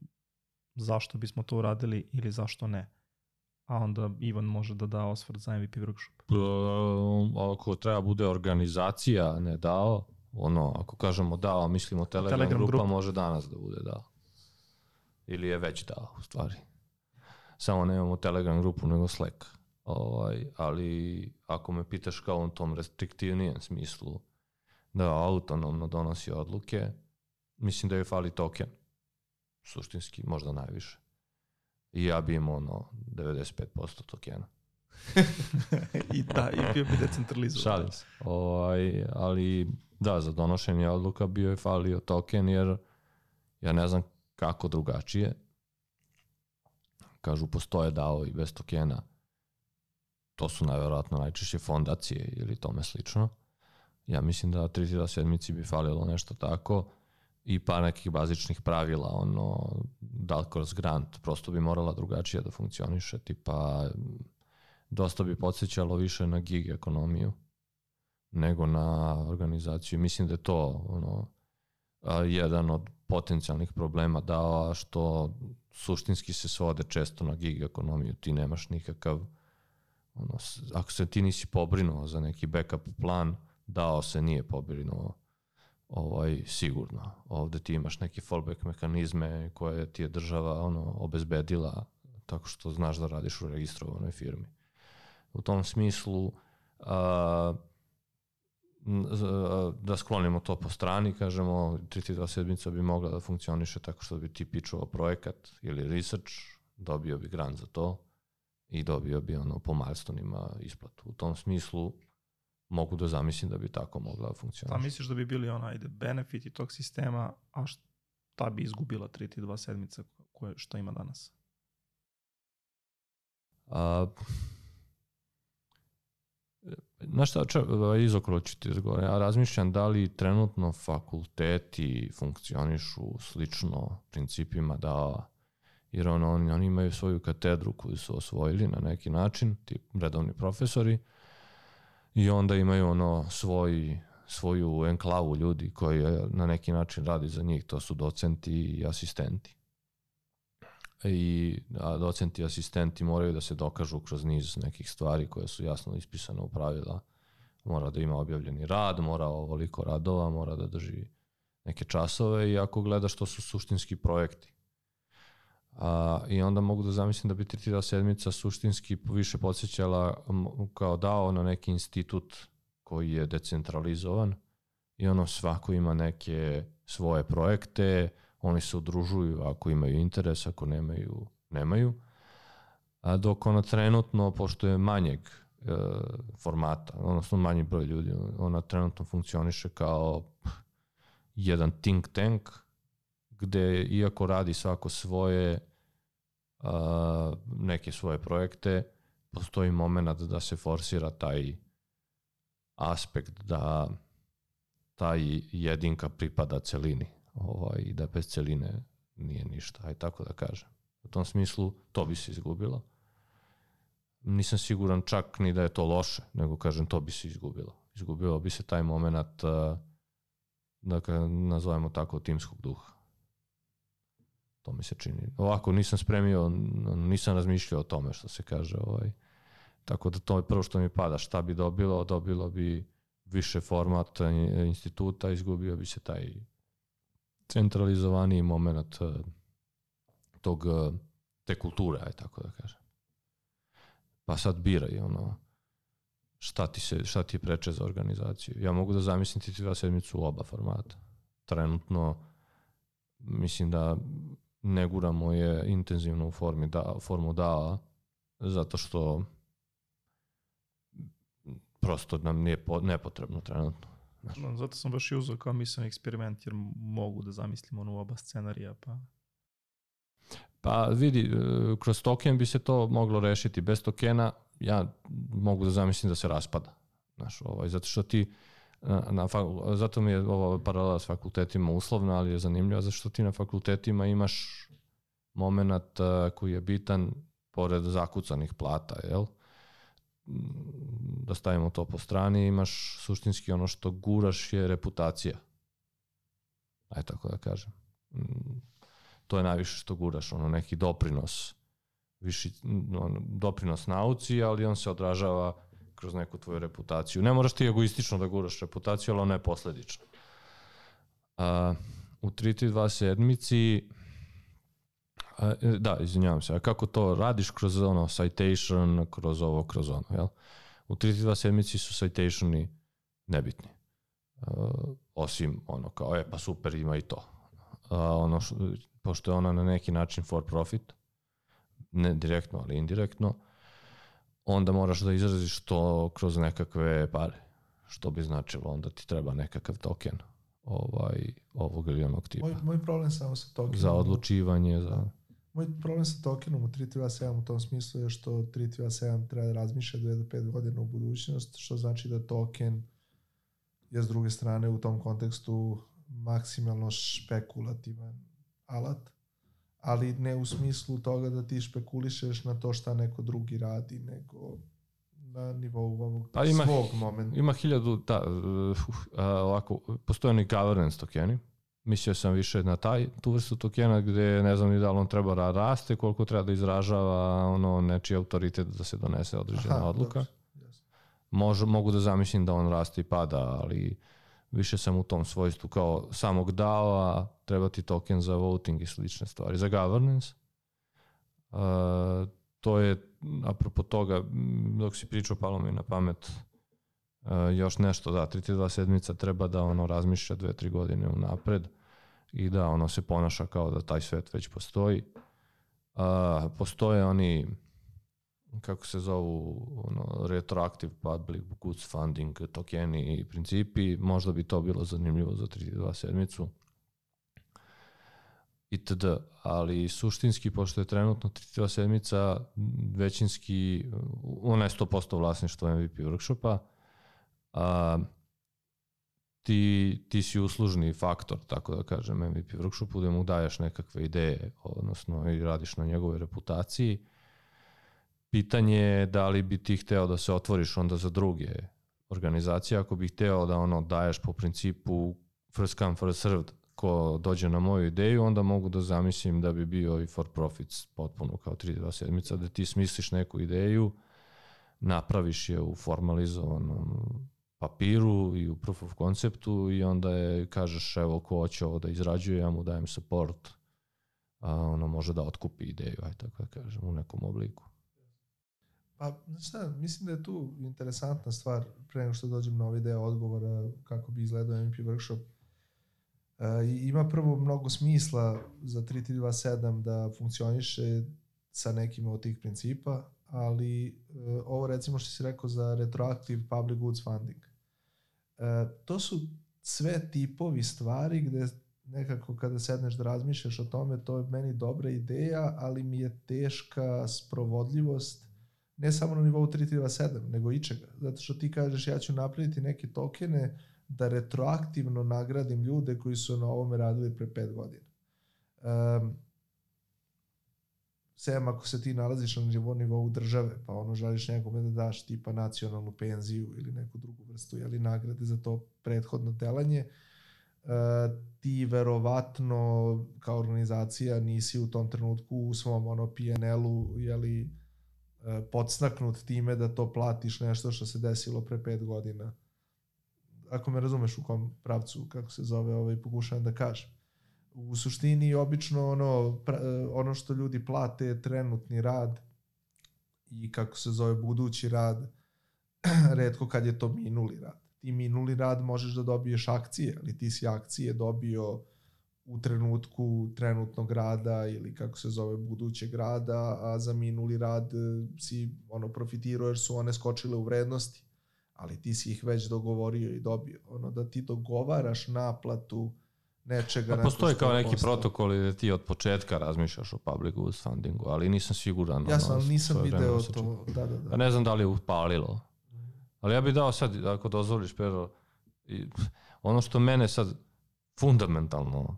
zašto bismo to uradili ili zašto ne. A onda Ivan može da da osvrt za MVP workshop. Ako treba bude organizacija, ne dao, Ono, ako kažemo DAO, mislimo Telegram, Telegram grupa, grupa. može danas da bude DAO. Ili je već DAO, u stvari. Samo nemamo Telegram grupu, nego Slack. Ovaj, ali ako me pitaš kao u tom restriktivnijem smislu, da autonomno donosi odluke, mislim da joj fali token. Suštinski, možda najviše. I ja bi imao ono 95% tokena. I da, i bio bi decentralizovan. Šalim se. Ovaj, ali da, za donošenje odluka bio je falio token jer ja ne znam kako drugačije. Kažu postoje DAO i bez tokena. To su najverovatno najčešće fondacije ili tome slično. Ja mislim da 3 sedmici bi falilo nešto tako i par nekih bazičnih pravila, ono, da li kroz grant, prosto bi morala drugačije da funkcioniše, tipa dosta bi podsjećalo više na gig ekonomiju nego na organizaciju. Mislim da je to ono, a, jedan od potencijalnih problema dao, što suštinski se svode često na gig ekonomiju. Ti nemaš nikakav, ono, ako se ti nisi pobrinuo za neki backup plan, dao se nije pobrinuo ovaj, sigurno. Ovde ti imaš neke fallback mehanizme koje ti je država ono, obezbedila tako što znaš da radiš u registrovanoj firmi. U tom smislu a, da sklonimo to po strani, kažemo 32 sedmica bi mogla da funkcioniše tako što bi ti pičovao projekat ili research, dobio bi grant za to i dobio bi ono po milestonima isplatu. U tom smislu mogu da zamislim da bi tako mogla da funkcioniše. misliš da bi bili ona, ajde, benefiti tog sistema, a šta bi izgubila 3 sedmica koje, što ima danas? A, Znaš šta, če, izokolo ću ti odgovoriti. Ja razmišljam da li trenutno fakulteti funkcionišu slično principima da jer ono, oni, oni imaju svoju katedru koju su osvojili na neki način, ti redovni profesori, i onda imaju ono svoj, svoju enklavu ljudi koji eh, na neki način radi za njih, to su docenti i asistenti i a docenti i asistenti moraju da se dokažu kroz niz nekih stvari koje su jasno ispisane u pravila. Mora da ima objavljeni rad, mora ovoliko radova, mora da drži neke časove i ako gledaš to su suštinski projekti. A, I onda mogu da zamislim da bi tretira sedmica suštinski više podsjećala kao dao na neki institut koji je decentralizovan i ono svako ima neke svoje projekte, oni se udružuju ako imaju interes, ako nemaju, nemaju. A dok ona trenutno, pošto je manjeg e, formata, odnosno manji broj ljudi, ona trenutno funkcioniše kao jedan think tank, gde iako radi svako svoje a, neke svoje projekte, postoji moment da se forsira taj aspekt da taj jedinka pripada celini ovaj, da bez celine nije ništa, aj tako da kažem. U tom smislu to bi se izgubilo. Nisam siguran čak ni da je to loše, nego kažem to bi se izgubilo. Izgubilo bi se taj moment, uh, da nazovemo tako, timskog duha. To mi se čini. Ovako nisam spremio, nisam razmišljao o tome što se kaže. Ovaj. Tako da to je prvo što mi pada. Šta bi dobilo? Dobilo bi više format instituta, izgubio bi se taj centralizovaniji moment uh, tog, uh, te kulture, aj tako da kažem. Pa sad biraj ono, šta ti, se, šta ti je preče za organizaciju. Ja mogu da zamislim ti dva sedmicu u oba formata. Trenutno mislim da ne guramo je intenzivno u formi da, formu DAO, zato što prosto nam nije po, nepotrebno trenutno. No, zato sam baš i uzao kao mislim eksperiment, jer mogu da zamislim ono oba scenarija, pa... Pa vidi, kroz token bi se to moglo rešiti. Bez tokena ja mogu da zamislim da se raspada. Znaš, ovaj, zato što ti, na, na, zato mi je ova paralela s fakultetima uslovna, ali je zanimljiva, zato što ti na fakultetima imaš moment koji je bitan pored zakucanih plata, jel? Da stavimo to po strani, imaš suštinski ono što guraš je reputacija. Aj tako da kažem. To je najviše što guraš, ono neki doprinos, viši, ono, doprinos nauci, ali on se odražava kroz neku tvoju reputaciju. Ne moraš ti egoistično da guraš reputaciju, ali ona je posledična. A, u 332 sedmici a, da, izvinjavam se, a kako to radiš kroz ono citation, kroz ovo, kroz ono, jel? U 332 sedmici su citationi nebitni. Uh, osim ono kao, e pa super ima i to. Uh, ono što, pošto je ona na neki način for profit, ne direktno, ali indirektno, onda moraš da izraziš to kroz nekakve pare. Što bi značilo, onda ti treba nekakav token ovaj, ovog ili onog tipa. Moj, moj problem samo sa tokenom... Za odlučivanje, za... Moj problem sa tokenom u 327 u tom smislu je što 327 treba da razmišlja 2 do 5 godina u budućnost, što znači da token je s druge strane u tom kontekstu maksimalno špekulativan alat, ali ne u smislu toga da ti špekulišeš na to šta neko drugi radi, nego na nivou ovog Pa ima- svog momenta. Ima hiljadu, da, uh, a, ovako, postoje oni governance tokeni. Mislio sam više na taj, tu vrstu tokena gde ne znam ni da li on treba da raste, koliko treba da izražava ono nečiji autoritet da se donese određena Aha, odluka. dobro. Može, mogu da zamislim da on raste i pada, ali više sam u tom svojstvu kao samog DAO-a, treba ti token za voting i slične stvari. Za governance, uh, to je, apropo toga, dok si pričao, palo mi na pamet uh, još nešto, da, 332 sedmica treba da ono razmišlja dve, tri godine unapred i da ono se ponaša kao da taj svet već postoji. Uh, postoje oni kako se zovu ono, retroactive public goods funding tokeni i principi, možda bi to bilo zanimljivo za 32 sedmicu itd. Ali suštinski, pošto je trenutno 32 sedmica većinski, ona je 100% vlasništvo MVP workshopa, a, ti, ti si uslužni faktor, tako da kažem, MVP workshopu, da mu daješ nekakve ideje, odnosno i radiš na njegovoj reputaciji. Pitanje je da li bi ti hteo da se otvoriš onda za druge organizacije, ako bi hteo da ono daješ po principu first come, first served, ko dođe na moju ideju, onda mogu da zamislim da bi bio i for profits potpuno kao 3-2 sedmica, da ti smisliš neku ideju, napraviš je u formalizovanom papiru i u proof of conceptu i onda je, kažeš evo ko hoće ovo da izrađuje, ja mu dajem support, a ono može da otkupi ideju, aj tako da kažem, u nekom obliku. Pa, znaš šta, mislim da je tu interesantna stvar, pre nego što dođem na ovaj deo odgovora kako bi izgledao MP workshop. E, ima prvo mnogo smisla za 3327 da funkcioniše sa nekim od tih principa, ali e, ovo recimo što si rekao za retroactive public goods funding. E, to su sve tipovi stvari gde nekako kada sedneš da razmišljaš o tome, to je meni dobra ideja, ali mi je teška sprovodljivost ne samo na nivou 337, nego i čega. Zato što ti kažeš ja ću napraviti neke tokene da retroaktivno nagradim ljude koji su na ovome radili pre pet godina. Um, sem ako se ti nalaziš na nivou, nivou države, pa ono želiš nekome da daš tipa nacionalnu penziju ili neku drugu vrstu jeli, nagrade za to prethodno delanje, uh, ti verovatno kao organizacija nisi u tom trenutku u svom ono PNL-u jeli, uh, podstaknut time da to platiš nešto što se desilo pre pet godina. Ako me razumeš u kom pravcu, kako se zove, ovaj, pokušavam da kažem u suštini obično ono, pra, ono što ljudi plate je trenutni rad i kako se zove budući rad, redko kad je to minuli rad. Ti minuli rad možeš da dobiješ akcije, ali ti si akcije dobio u trenutku trenutnog rada ili kako se zove budućeg rada, a za minuli rad e, si ono profitirao jer su one skočile u vrednosti, ali ti si ih već dogovorio i dobio. Ono da ti dogovaraš naplatu nečega. Pa postoji kao neki postalo. protokol da ti od početka razmišljaš o public fundingu, ali nisam siguran. Ja sam, ono, nisam video to. Da, da, da. Pa ne znam da li je upalilo. Ali ja bih dao sad, ako dozvoliš, Pero, i ono što mene sad fundamentalno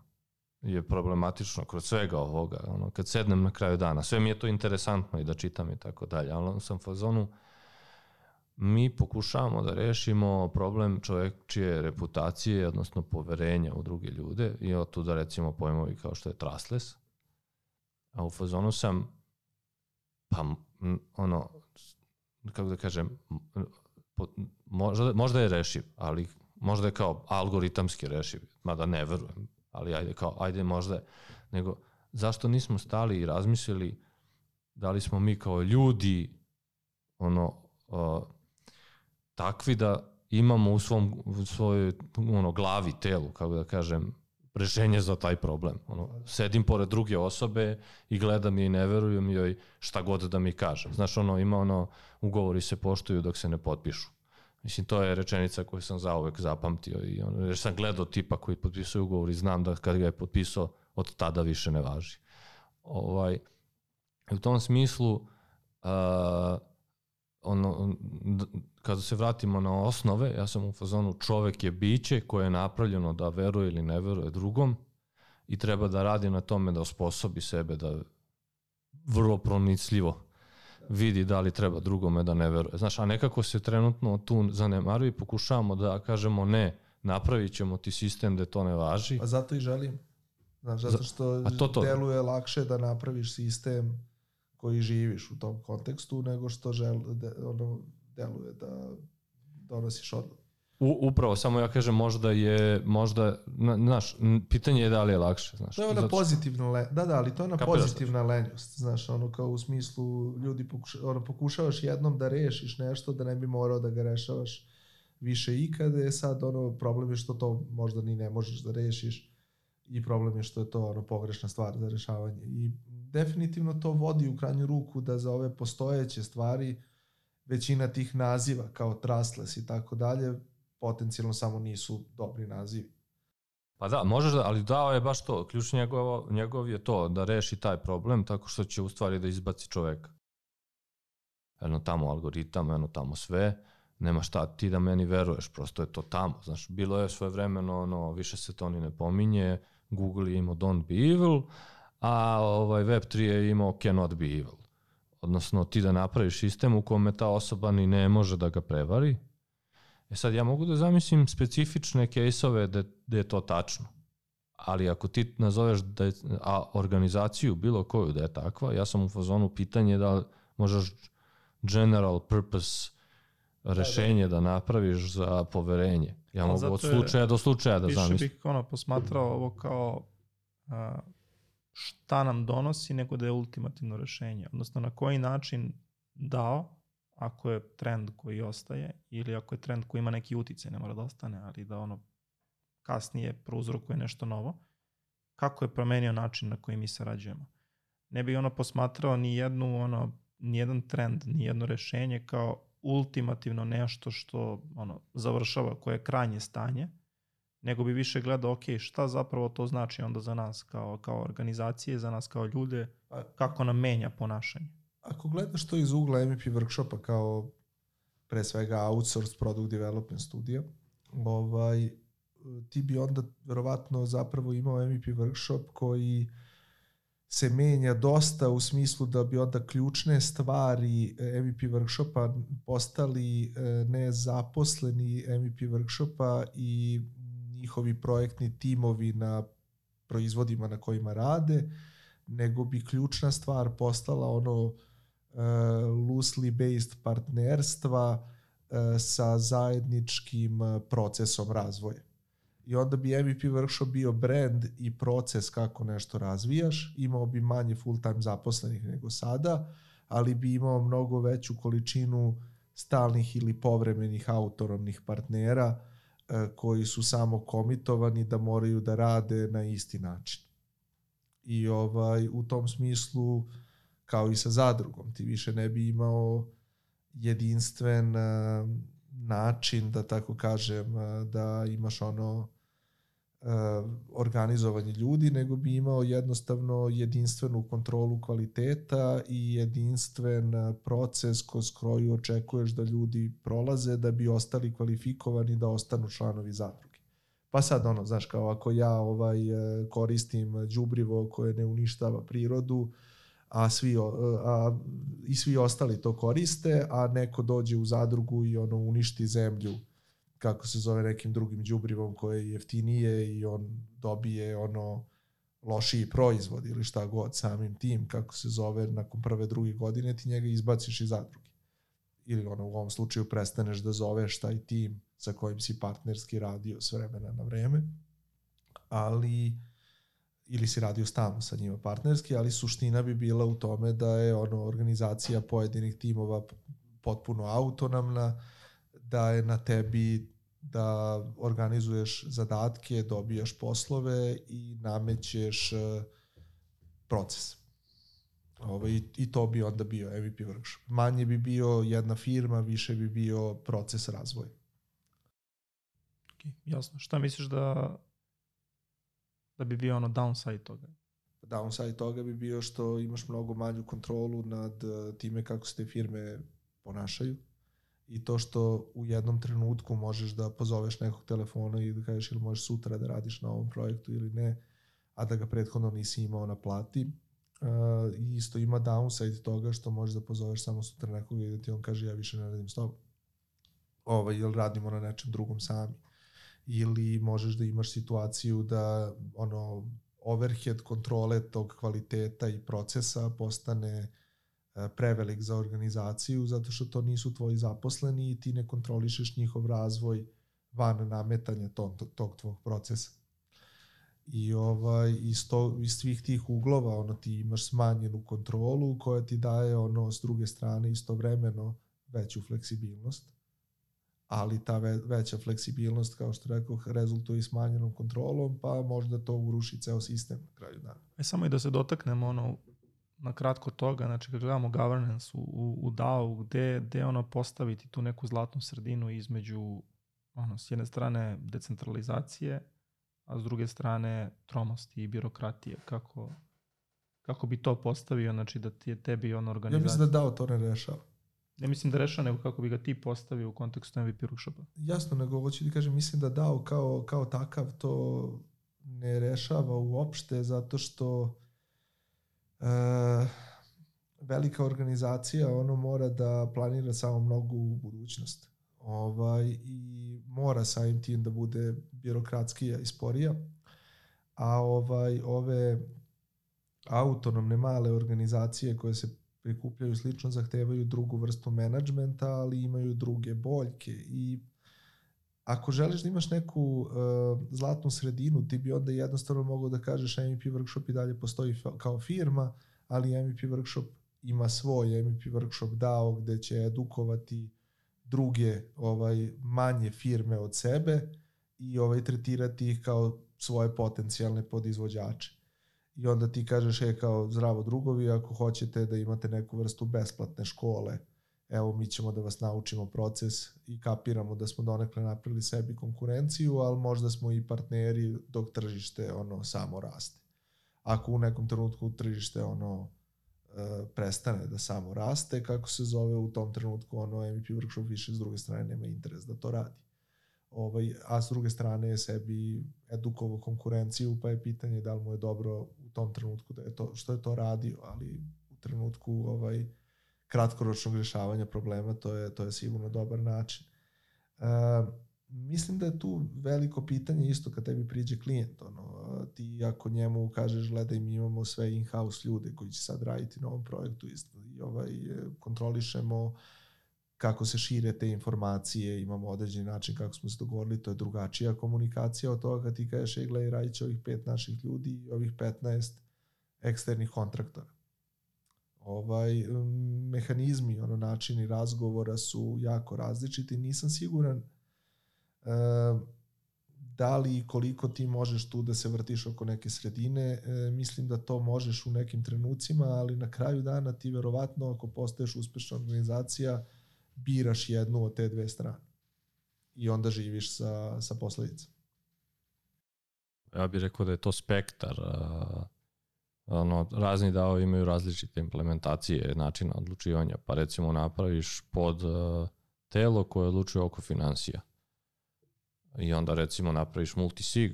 je problematično kroz svega ovoga, ono, kad sednem na kraju dana, sve mi je to interesantno i da čitam i tako dalje, ali sam fazonu, mi pokušavamo da rešimo problem čovečije reputacije, odnosno poverenja u druge ljude i od tu da recimo pojmovi kao što je trustless, a u fazonu sam pa ono kako da kažem po, možda, možda je rešiv, ali Možda je kao algoritamski rešiv, mada ne verujem, ali ajde kao, ajde možda je. Nego, zašto nismo stali i razmislili da li smo mi kao ljudi ono, uh, takvi da imamo u svom u svojoj ono, glavi, telu, kako da kažem, rešenje za taj problem. Ono, sedim pored druge osobe i gledam je i ne verujem joj šta god da mi kaže. Znaš, ono, ima ono, ugovori se poštuju dok se ne potpišu. Mislim, to je rečenica koju sam zauvek zapamtio i ono, jer sam gledao tipa koji potpisuje ugovor i znam da kad ga je potpisao, od tada više ne važi. Ovaj, u tom smislu, uh, ono, kada se vratimo na osnove, ja sam u fazonu čovek je biće koje je napravljeno da veruje ili ne veruje drugom i treba da radi na tome da osposobi sebe da vrlo pronicljivo vidi da li treba drugome da ne veruje. Znaš, a nekako se trenutno tu zanemaruje i pokušavamo da kažemo ne, napravit ćemo ti sistem da to ne važi. A zato i želim. Znaš, zato što a to, to. deluje lakše da napraviš sistem koji živiš u tom kontekstu nego što žel, de, ono, deluje da donosiš odluku. U, upravo, samo ja kažem možda je, možda, znaš, pitanje je da li je lakše, znaš. To je ona pozitivna, le, da, da, ali to je ona pozitivna lenjost, znaš, ono kao u smislu ljudi pokuša, ono, pokušavaš jednom da rešiš nešto da ne bi morao da ga rešavaš više ikada, je sad ono, problem je što to možda ni ne možeš da rešiš i problem je što je to ono pogrešna stvar za rešavanje i definitivno to vodi u krajnju ruku da za ove postojeće stvari većina tih naziva kao trustless i tako dalje potencijalno samo nisu dobri nazivi. Pa da, možeš da, ali dao je baš to. Ključ njegov, njegov je to da reši taj problem tako što će u stvari da izbaci čoveka. Eno tamo algoritam, eno tamo sve, nema šta ti da meni veruješ, prosto je to tamo. Znaš, bilo je svoje vremeno, ono, više se to ni ne pominje, Google je imao don't be evil, a ovaj Web3 je imao cannot be evil. Odnosno ti da napraviš sistem u kome ta osoba ni ne može da ga prevari. E sad ja mogu da zamislim specifične kejsove da, da je to tačno. Ali ako ti nazoveš da je, a organizaciju bilo koju da je takva, ja sam u fazonu pitanje da možeš general purpose rešenje da, da. da napraviš za poverenje. Ja mogu od slučaja do slučaja da zamislim. Više bih ono posmatrao ovo kao uh, šta nam donosi, nego da je ultimativno rešenje. Odnosno na koji način dao, ako je trend koji ostaje, ili ako je trend koji ima neki uticaj, ne mora da ostane, ali da ono kasnije prouzrokuje nešto novo, kako je promenio način na koji mi sarađujemo. Ne bi ono posmatrao ni jednu ono, ni jedan trend, ni jedno rešenje kao ultimativno nešto što ono završava, koje je krajnje stanje, nego bi više gledao, ok, šta zapravo to znači onda za nas kao, kao organizacije, za nas kao ljude, kako nam menja ponašanje. Ako gledaš to iz ugla MVP workshopa kao pre svega outsourced product development studija, ovaj, ti bi onda verovatno zapravo imao MVP workshop koji se menja dosta u smislu da bi onda ključne stvari MVP workshopa postali e, nezaposleni MVP workshopa i njihovi projektni timovi na proizvodima na kojima rade, nego bi ključna stvar postala ono uh, loosely based partnerstva uh, sa zajedničkim uh, procesom razvoja. I onda bi MVP workshop bio brand i proces kako nešto razvijaš, imao bi manje full time zaposlenih nego sada, ali bi imao mnogo veću količinu stalnih ili povremenih autonomnih partnera E, koji su samo komitovani da moraju da rade na isti način. I ovaj u tom smislu kao i sa zadrugom, ti više ne bi imao jedinstven uh, način da tako kažem uh, da imaš ono organizovanje ljudi, nego bi imao jednostavno jedinstvenu kontrolu kvaliteta i jedinstven uh, proces kroz koju očekuješ da ljudi prolaze da bi ostali kvalifikovani da ostanu članovi zadruge. Pa sad ono, znaš, kao ako ja ovaj uh, koristim đubrivo koje ne uništava prirodu, a svi a, i svi ostali to koriste, a neko dođe u zadrugu i ono uništi zemlju kako se zove nekim drugim đubrivom koje je jeftinije i on dobije ono lošiji proizvod ili šta god samim tim kako se zove nakon prve druge godine ti njega izbaciš iz zadruge. ili ono u ovom slučaju prestaneš da zoveš taj tim sa kojim si partnerski radio s vremena na vreme, ali ili si radio stalno sa njima partnerski, ali suština bi bila u tome da je ono organizacija pojedinih timova potpuno autonomna, da je na tebi da organizuješ zadatke, dobijaš poslove i namećeš uh, proces. Ovo, i, I to bi onda bio MVP workshop. Manje bi bio jedna firma, više bi bio proces razvoja. Okay, jasno. Šta misliš da da bi bio ono downside toga? Downside toga bi bio što imaš mnogo manju kontrolu nad eh, time kako se te firme ponašaju i to što u jednom trenutku možeš da pozoveš nekog telefona i da kažeš ili možeš sutra da radiš na ovom projektu ili ne, a da ga prethodno nisi imao na plati. Uh, I isto ima downside toga što možeš da pozoveš samo sutra nekog i da ti on kaže ja više ne radim s tobom. Ovaj, ili radimo na nečem drugom sami. Ili možeš da imaš situaciju da ono overhead kontrole tog kvaliteta i procesa postane E, prevelik za organizaciju zato što to nisu tvoji zaposleni i ti ne kontrolišeš njihov razvoj van nametanja tog, tog tvog procesa. I ovaj, iz, to, iz svih tih uglova ono, ti imaš smanjenu kontrolu koja ti daje ono s druge strane istovremeno veću fleksibilnost ali ta ve, veća fleksibilnost, kao što rekao, rezultuje i smanjenom kontrolom, pa možda to uruši ceo sistem na kraju dana. E, samo i da se dotaknemo ono, na kratko toga, znači kad gledamo governance u, u, u DAO, gde, gde ono postaviti tu neku zlatnu sredinu između ono, s jedne strane decentralizacije, a s druge strane tromosti i birokratije, kako, kako bi to postavio, znači da ti je tebi on organizacija. Ja mislim da DAO to ne rešava. Ne mislim da rešava, nego kako bi ga ti postavio u kontekstu MVP workshopa. Jasno, nego hoću ti kažem, mislim da DAO kao, kao takav to ne rešava uopšte, zato što velika organizacija ono mora da planira samo mnogo u budućnost. Ovaj, I mora samim tim da bude birokratskija i sporija. A ovaj, ove autonomne male organizacije koje se prikupljaju slično zahtevaju drugu vrstu menadžmenta, ali imaju druge boljke i ako želiš da imaš neku uh, zlatnu sredinu, ti bi onda jednostavno mogao da kažeš MVP workshop i dalje postoji kao firma, ali MVP workshop ima svoj MVP workshop dao gde će edukovati druge ovaj manje firme od sebe i ovaj tretirati ih kao svoje potencijalne podizvođače. I onda ti kažeš, e, kao zdravo drugovi, ako hoćete da imate neku vrstu besplatne škole, evo mi ćemo da vas naučimo proces i kapiramo da smo donekle napravili sebi konkurenciju, ali možda smo i partneri dok tržište ono samo raste. Ako u nekom trenutku tržište ono e, prestane da samo raste, kako se zove u tom trenutku ono MVP workshop više s druge strane nema interes da to radi. Ovaj, a s druge strane je sebi edukovao konkurenciju, pa je pitanje da li mu je dobro u tom trenutku da je to, što je to radio, ali u trenutku ovaj, kratkoročnog rješavanja problema, to je, to je sigurno dobar način. Uh, mislim da je tu veliko pitanje isto kad tebi priđe klijent, ono, ti ako njemu kažeš gledaj mi imamo sve in-house ljude koji će sad raditi na ovom projektu isto, i ovaj, kontrolišemo kako se šire te informacije, imamo određeni način kako smo se dogovorili, to je drugačija komunikacija od toga kad ti kažeš, gledaj, radit će ovih pet naših ljudi i ovih 15 eksternih kontraktora ovaj mehanizmi, ono načini razgovora su jako različiti. Nisam siguran uh, da li i koliko ti možeš tu da se vrtiš oko neke sredine. E, mislim da to možeš u nekim trenucima, ali na kraju dana ti verovatno ako postaješ uspešna organizacija biraš jednu od te dve strane i onda živiš sa, sa posledicom. Ja bih rekao da je to spektar ono, razni DAO imaju različite implementacije načina odlučivanja, pa recimo napraviš pod uh, telo koje odlučuje oko financija. I onda recimo napraviš multisig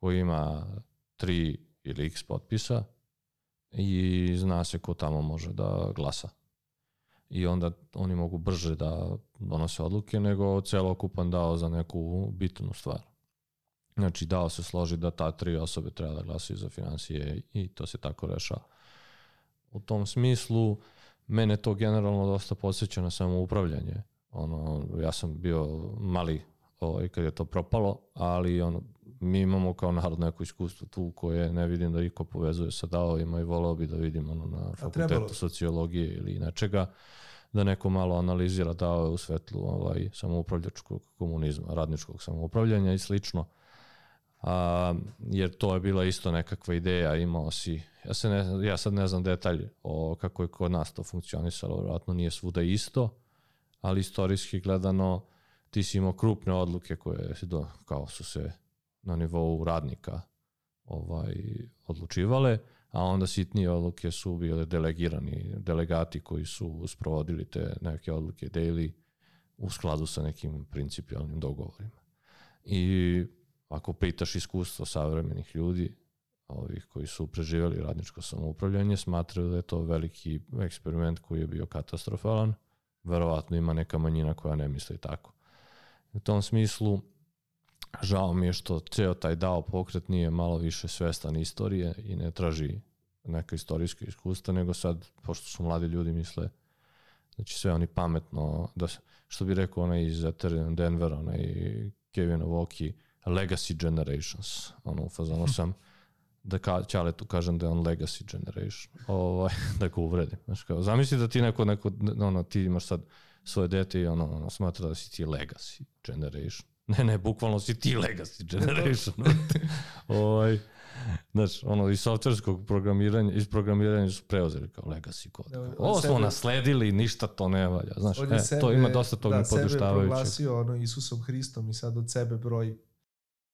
koji ima tri ili x potpisa i zna se ko tamo može da glasa. I onda oni mogu brže da donose odluke nego celokupan dao za neku bitnu stvar. Znači dao se složi da ta tri osobe treba da glasaju za financije i to se tako rešava. U tom smislu mene to generalno dosta podsjeća na samoupravljanje. Ono, ja sam bio mali ovaj, kad je to propalo, ali ono, mi imamo kao narod neko iskustvo tu koje ne vidim da iko povezuje sa davovima i volao bi da vidim ono, na fakultetu sociologije ili nečega da neko malo analizira davove u svetlu ovaj, samoupravljačkog komunizma, radničkog samoupravljanja i slično. A, jer to je bila isto nekakva ideja, imao si, ja, se ne, ja sad ne znam detalje o kako je kod nas to funkcionisalo, vjerojatno nije svuda isto, ali istorijski gledano ti si imao krupne odluke koje se do, kao su se na nivou radnika ovaj, odlučivale, a onda sitnije odluke su bile delegirani delegati koji su sprovodili te neke odluke daily u skladu sa nekim principijalnim dogovorima. I ako pitaš iskustvo savremenih ljudi, ovih koji su preživjeli radničko samoupravljanje, smatraju da je to veliki eksperiment koji je bio katastrofalan. Verovatno ima neka manjina koja ne misli tako. U tom smislu, žao mi je što ceo taj dao pokret nije malo više svestan istorije i ne traži neka istorijska iskustva, nego sad, pošto su mladi ljudi misle znači sve oni pametno, da, što bi rekao onaj iz Denvera, onaj Kevin Awoki, legacy generations. Ono, u fazonu sam da ka, tu kažem da je on legacy generation. Ovaj, da ga uvredim. Znaš, kao, zamisli da ti neko, neko ono, ti imaš sad svoje dete i ono, ono smatra da si ti legacy generation. Ne, ne, bukvalno si ti legacy generation. ovaj, Znači, ono, iz softverskog programiranja, iz programiranja su preuzeli kao legacy kod. Da, Ovo smo nasledili, ništa to ne valja. Znaš, e, sebe, to ima dosta toga da, poduštavajućeg. Da, sebe proglasio ono, Isusom Hristom i sad od sebe broji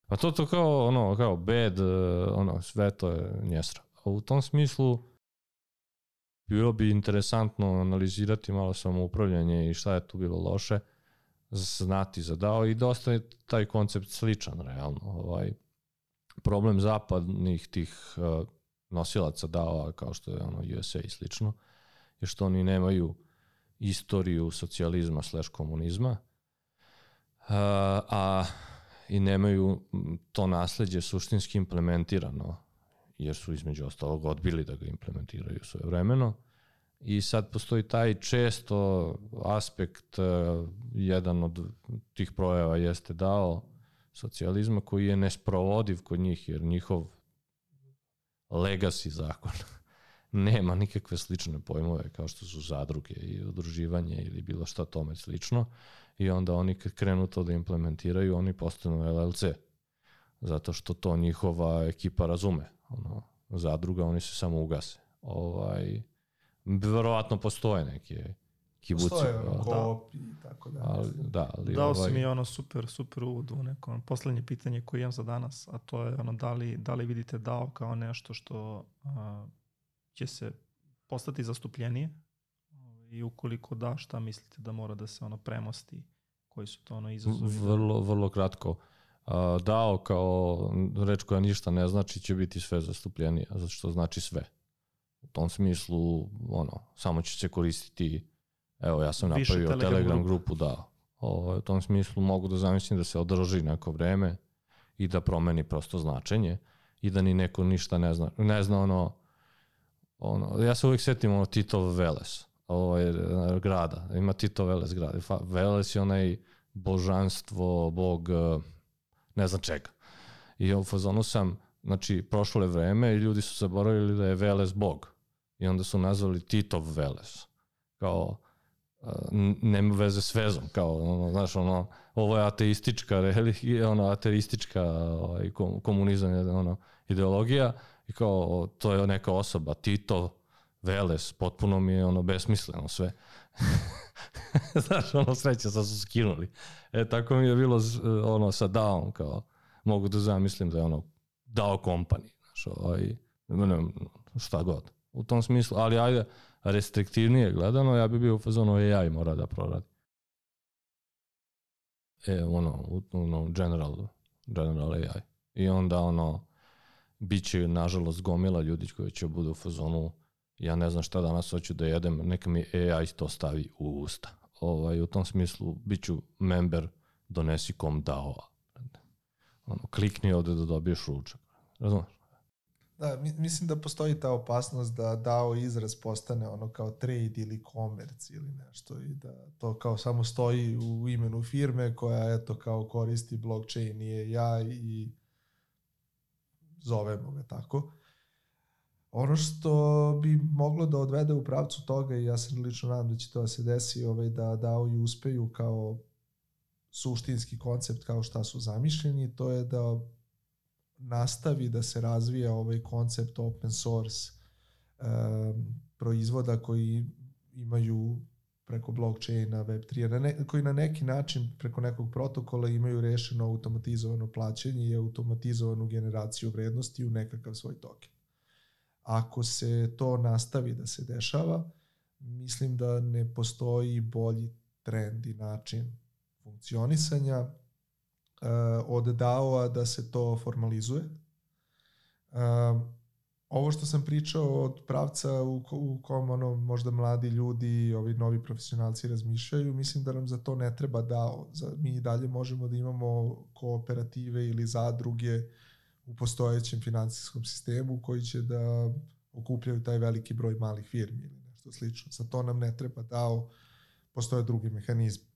Pa to to kao ono, kao bed, ono, sve to je njesra. A u tom smislu bilo bi interesantno analizirati malo samoupravljanje i šta je tu bilo loše, znati za DAO i dosta je taj koncept sličan realno. Ovaj, problem zapadnih tih uh, nosilaca DAO-a kao što je ono USA i slično, je što oni nemaju istoriju socijalizma slash komunizma, uh, a i nemaju to nasledđe suštinski implementirano, jer su između ostalog odbili da ga implementiraju svoje vremeno. I sad postoji taj često aspekt, e, jedan od tih projeva jeste dao socijalizma koji je nesprovodiv kod njih, jer njihov legacy zakon nema nikakve slične pojmove kao što su zadruge i udruživanje ili bilo šta tome slično i onda oni kad krenu to da implementiraju, oni postanu LLC. Zato što to njihova ekipa razume. Ono, zadruga, oni se samo ugase. Ovaj, verovatno postoje neke kibuci. Postoje ono, koop da. i tako da. Ali, da, ali Dao ovaj... si mi ono super, super uvod u neko ono, poslednje pitanje koje imam za danas, a to je ono, da li, da li vidite DAO kao nešto što a, će se postati zastupljenije i ukoliko da, šta mislite da mora da se ono premosti, koji su to ono izazovi? Vrlo, vrlo kratko. Dao kao reč koja ništa ne znači će biti sve zastupljenije, zato što znači sve. U tom smislu, ono, samo će se koristiti, evo ja sam Više napravio Telegram, Telegram grupu, da. Ovo, u tom smislu mogu da zamislim da se održi neko vreme i da promeni prosto značenje i da ni neko ništa ne zna. Ne zna ono, ono ja se uvijek setim ono Titov Veles ovaj, grada. Ima Tito Veles grada. Veles je onaj božanstvo, bog, eh, ne znam čega. I u fazonu sam, znači, prošlo je vreme i ljudi su zaboravili da je Veles bog. I onda su nazvali Titov Veles. Kao, eh, nema veze s vezom, kao, ono, znaš, ono, ovo je ateistička religija, ono, ateistička ovaj, komunizam, ono, ideologija, i kao, to je neka osoba, Tito Veles, potpuno mi je ono besmisleno sve. Znaš, ono sreće sad su skinuli. E, tako mi je bilo ono sa Daom, kao, mogu da zamislim da je ono Dao kompani, znaš, ovaj, ne, šta god. U tom smislu, ali ajde, restriktivnije gledano, ja bi bio u fazonu AI mora da proradi. E, ono, ono, general, general AI. I onda, ono, bit će, nažalost, gomila ljudi koji će budu u fazonu ja ne znam šta danas hoću da jedem, neka mi AI to stavi u usta. Ovaj, u tom smislu, bit ću member donesi kom dao. Ono, klikni ovde da dobiješ ručak. Razumeš? Da, mi, mislim da postoji ta opasnost da dao izraz postane ono kao trade ili commerce ili nešto i da to kao samo stoji u imenu firme koja eto kao koristi blockchain i AI i zovemo ga tako. Ono što bi moglo da odvede u pravcu toga i ja se lično nadam da će to da se desi ovaj, da DAO i uspeju kao suštinski koncept kao šta su zamišljeni, to je da nastavi da se razvija ovaj koncept open source um, proizvoda koji imaju preko blockchaina, Web3, na ne, koji na neki način preko nekog protokola imaju rešeno automatizovano plaćanje i automatizovanu generaciju vrednosti u nekakav svoj token. Ako se to nastavi da se dešava, mislim da ne postoji bolji trend i način funkcionisanja uh, od DAO-a da se to formalizuje. Uh, ovo što sam pričao od pravca u, u kom ono, možda mladi ljudi ovi novi profesionalci razmišljaju, mislim da nam za to ne treba DAO. Za, mi dalje možemo da imamo kooperative ili zadruge u postojećem finansijskom sistemu koji će da okupljaju taj veliki broj malih firmi ili nešto slično. Za to nam ne treba DAO, postoje drugi mehanizmi.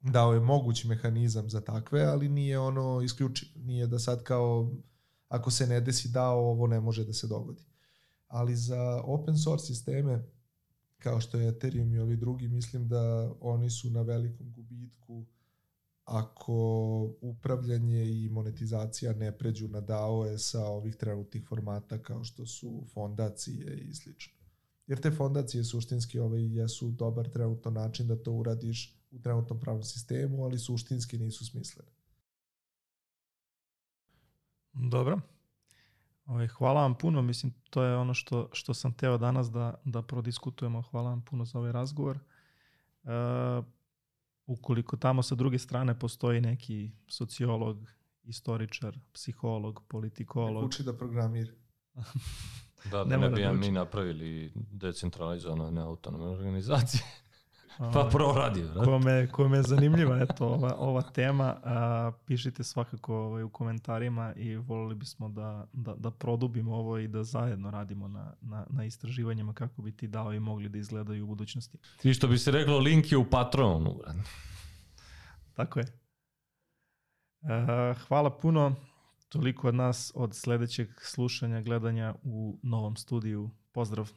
DAO je mogući mehanizam za takve, ali nije ono isključiv. Nije da sad kao ako se ne desi DAO, ovo ne može da se dogodi. Ali za open source sisteme, kao što je Ethereum i ovi drugi, mislim da oni su na velikom gubitku ako upravljanje i monetizacija ne pređu na DAO-e sa ovih trenutnih formata kao što su fondacije i slično. Jer te fondacije suštinski ovaj, jesu dobar trenutno način da to uradiš u trenutnom pravnom sistemu, ali suštinski nisu smislene. Dobro. Ovaj, hvala vam puno, mislim, to je ono što, što sam teo danas da, da prodiskutujemo. Hvala vam puno za ovaj razgovor. Uh, ukoliko tamo sa druge strane postoji neki sociolog, istoričar, psiholog, politikolog. Uči da programira. da, da ne bi ja mi napravili decentralizovane neautonome organizacije. Pa proradi, vrat. Kome, kome je zanimljiva eto, ova, ova tema, a, pišite svakako ovaj, u komentarima i volili bismo da, da, da produbimo ovo i da zajedno radimo na, na, na istraživanjima kako bi ti dao i mogli da izgledaju u budućnosti. I što bi se reklo, link je u Patronu. Tako je. A, hvala puno. Toliko od nas od sledećeg slušanja, gledanja u novom studiju. Pozdrav!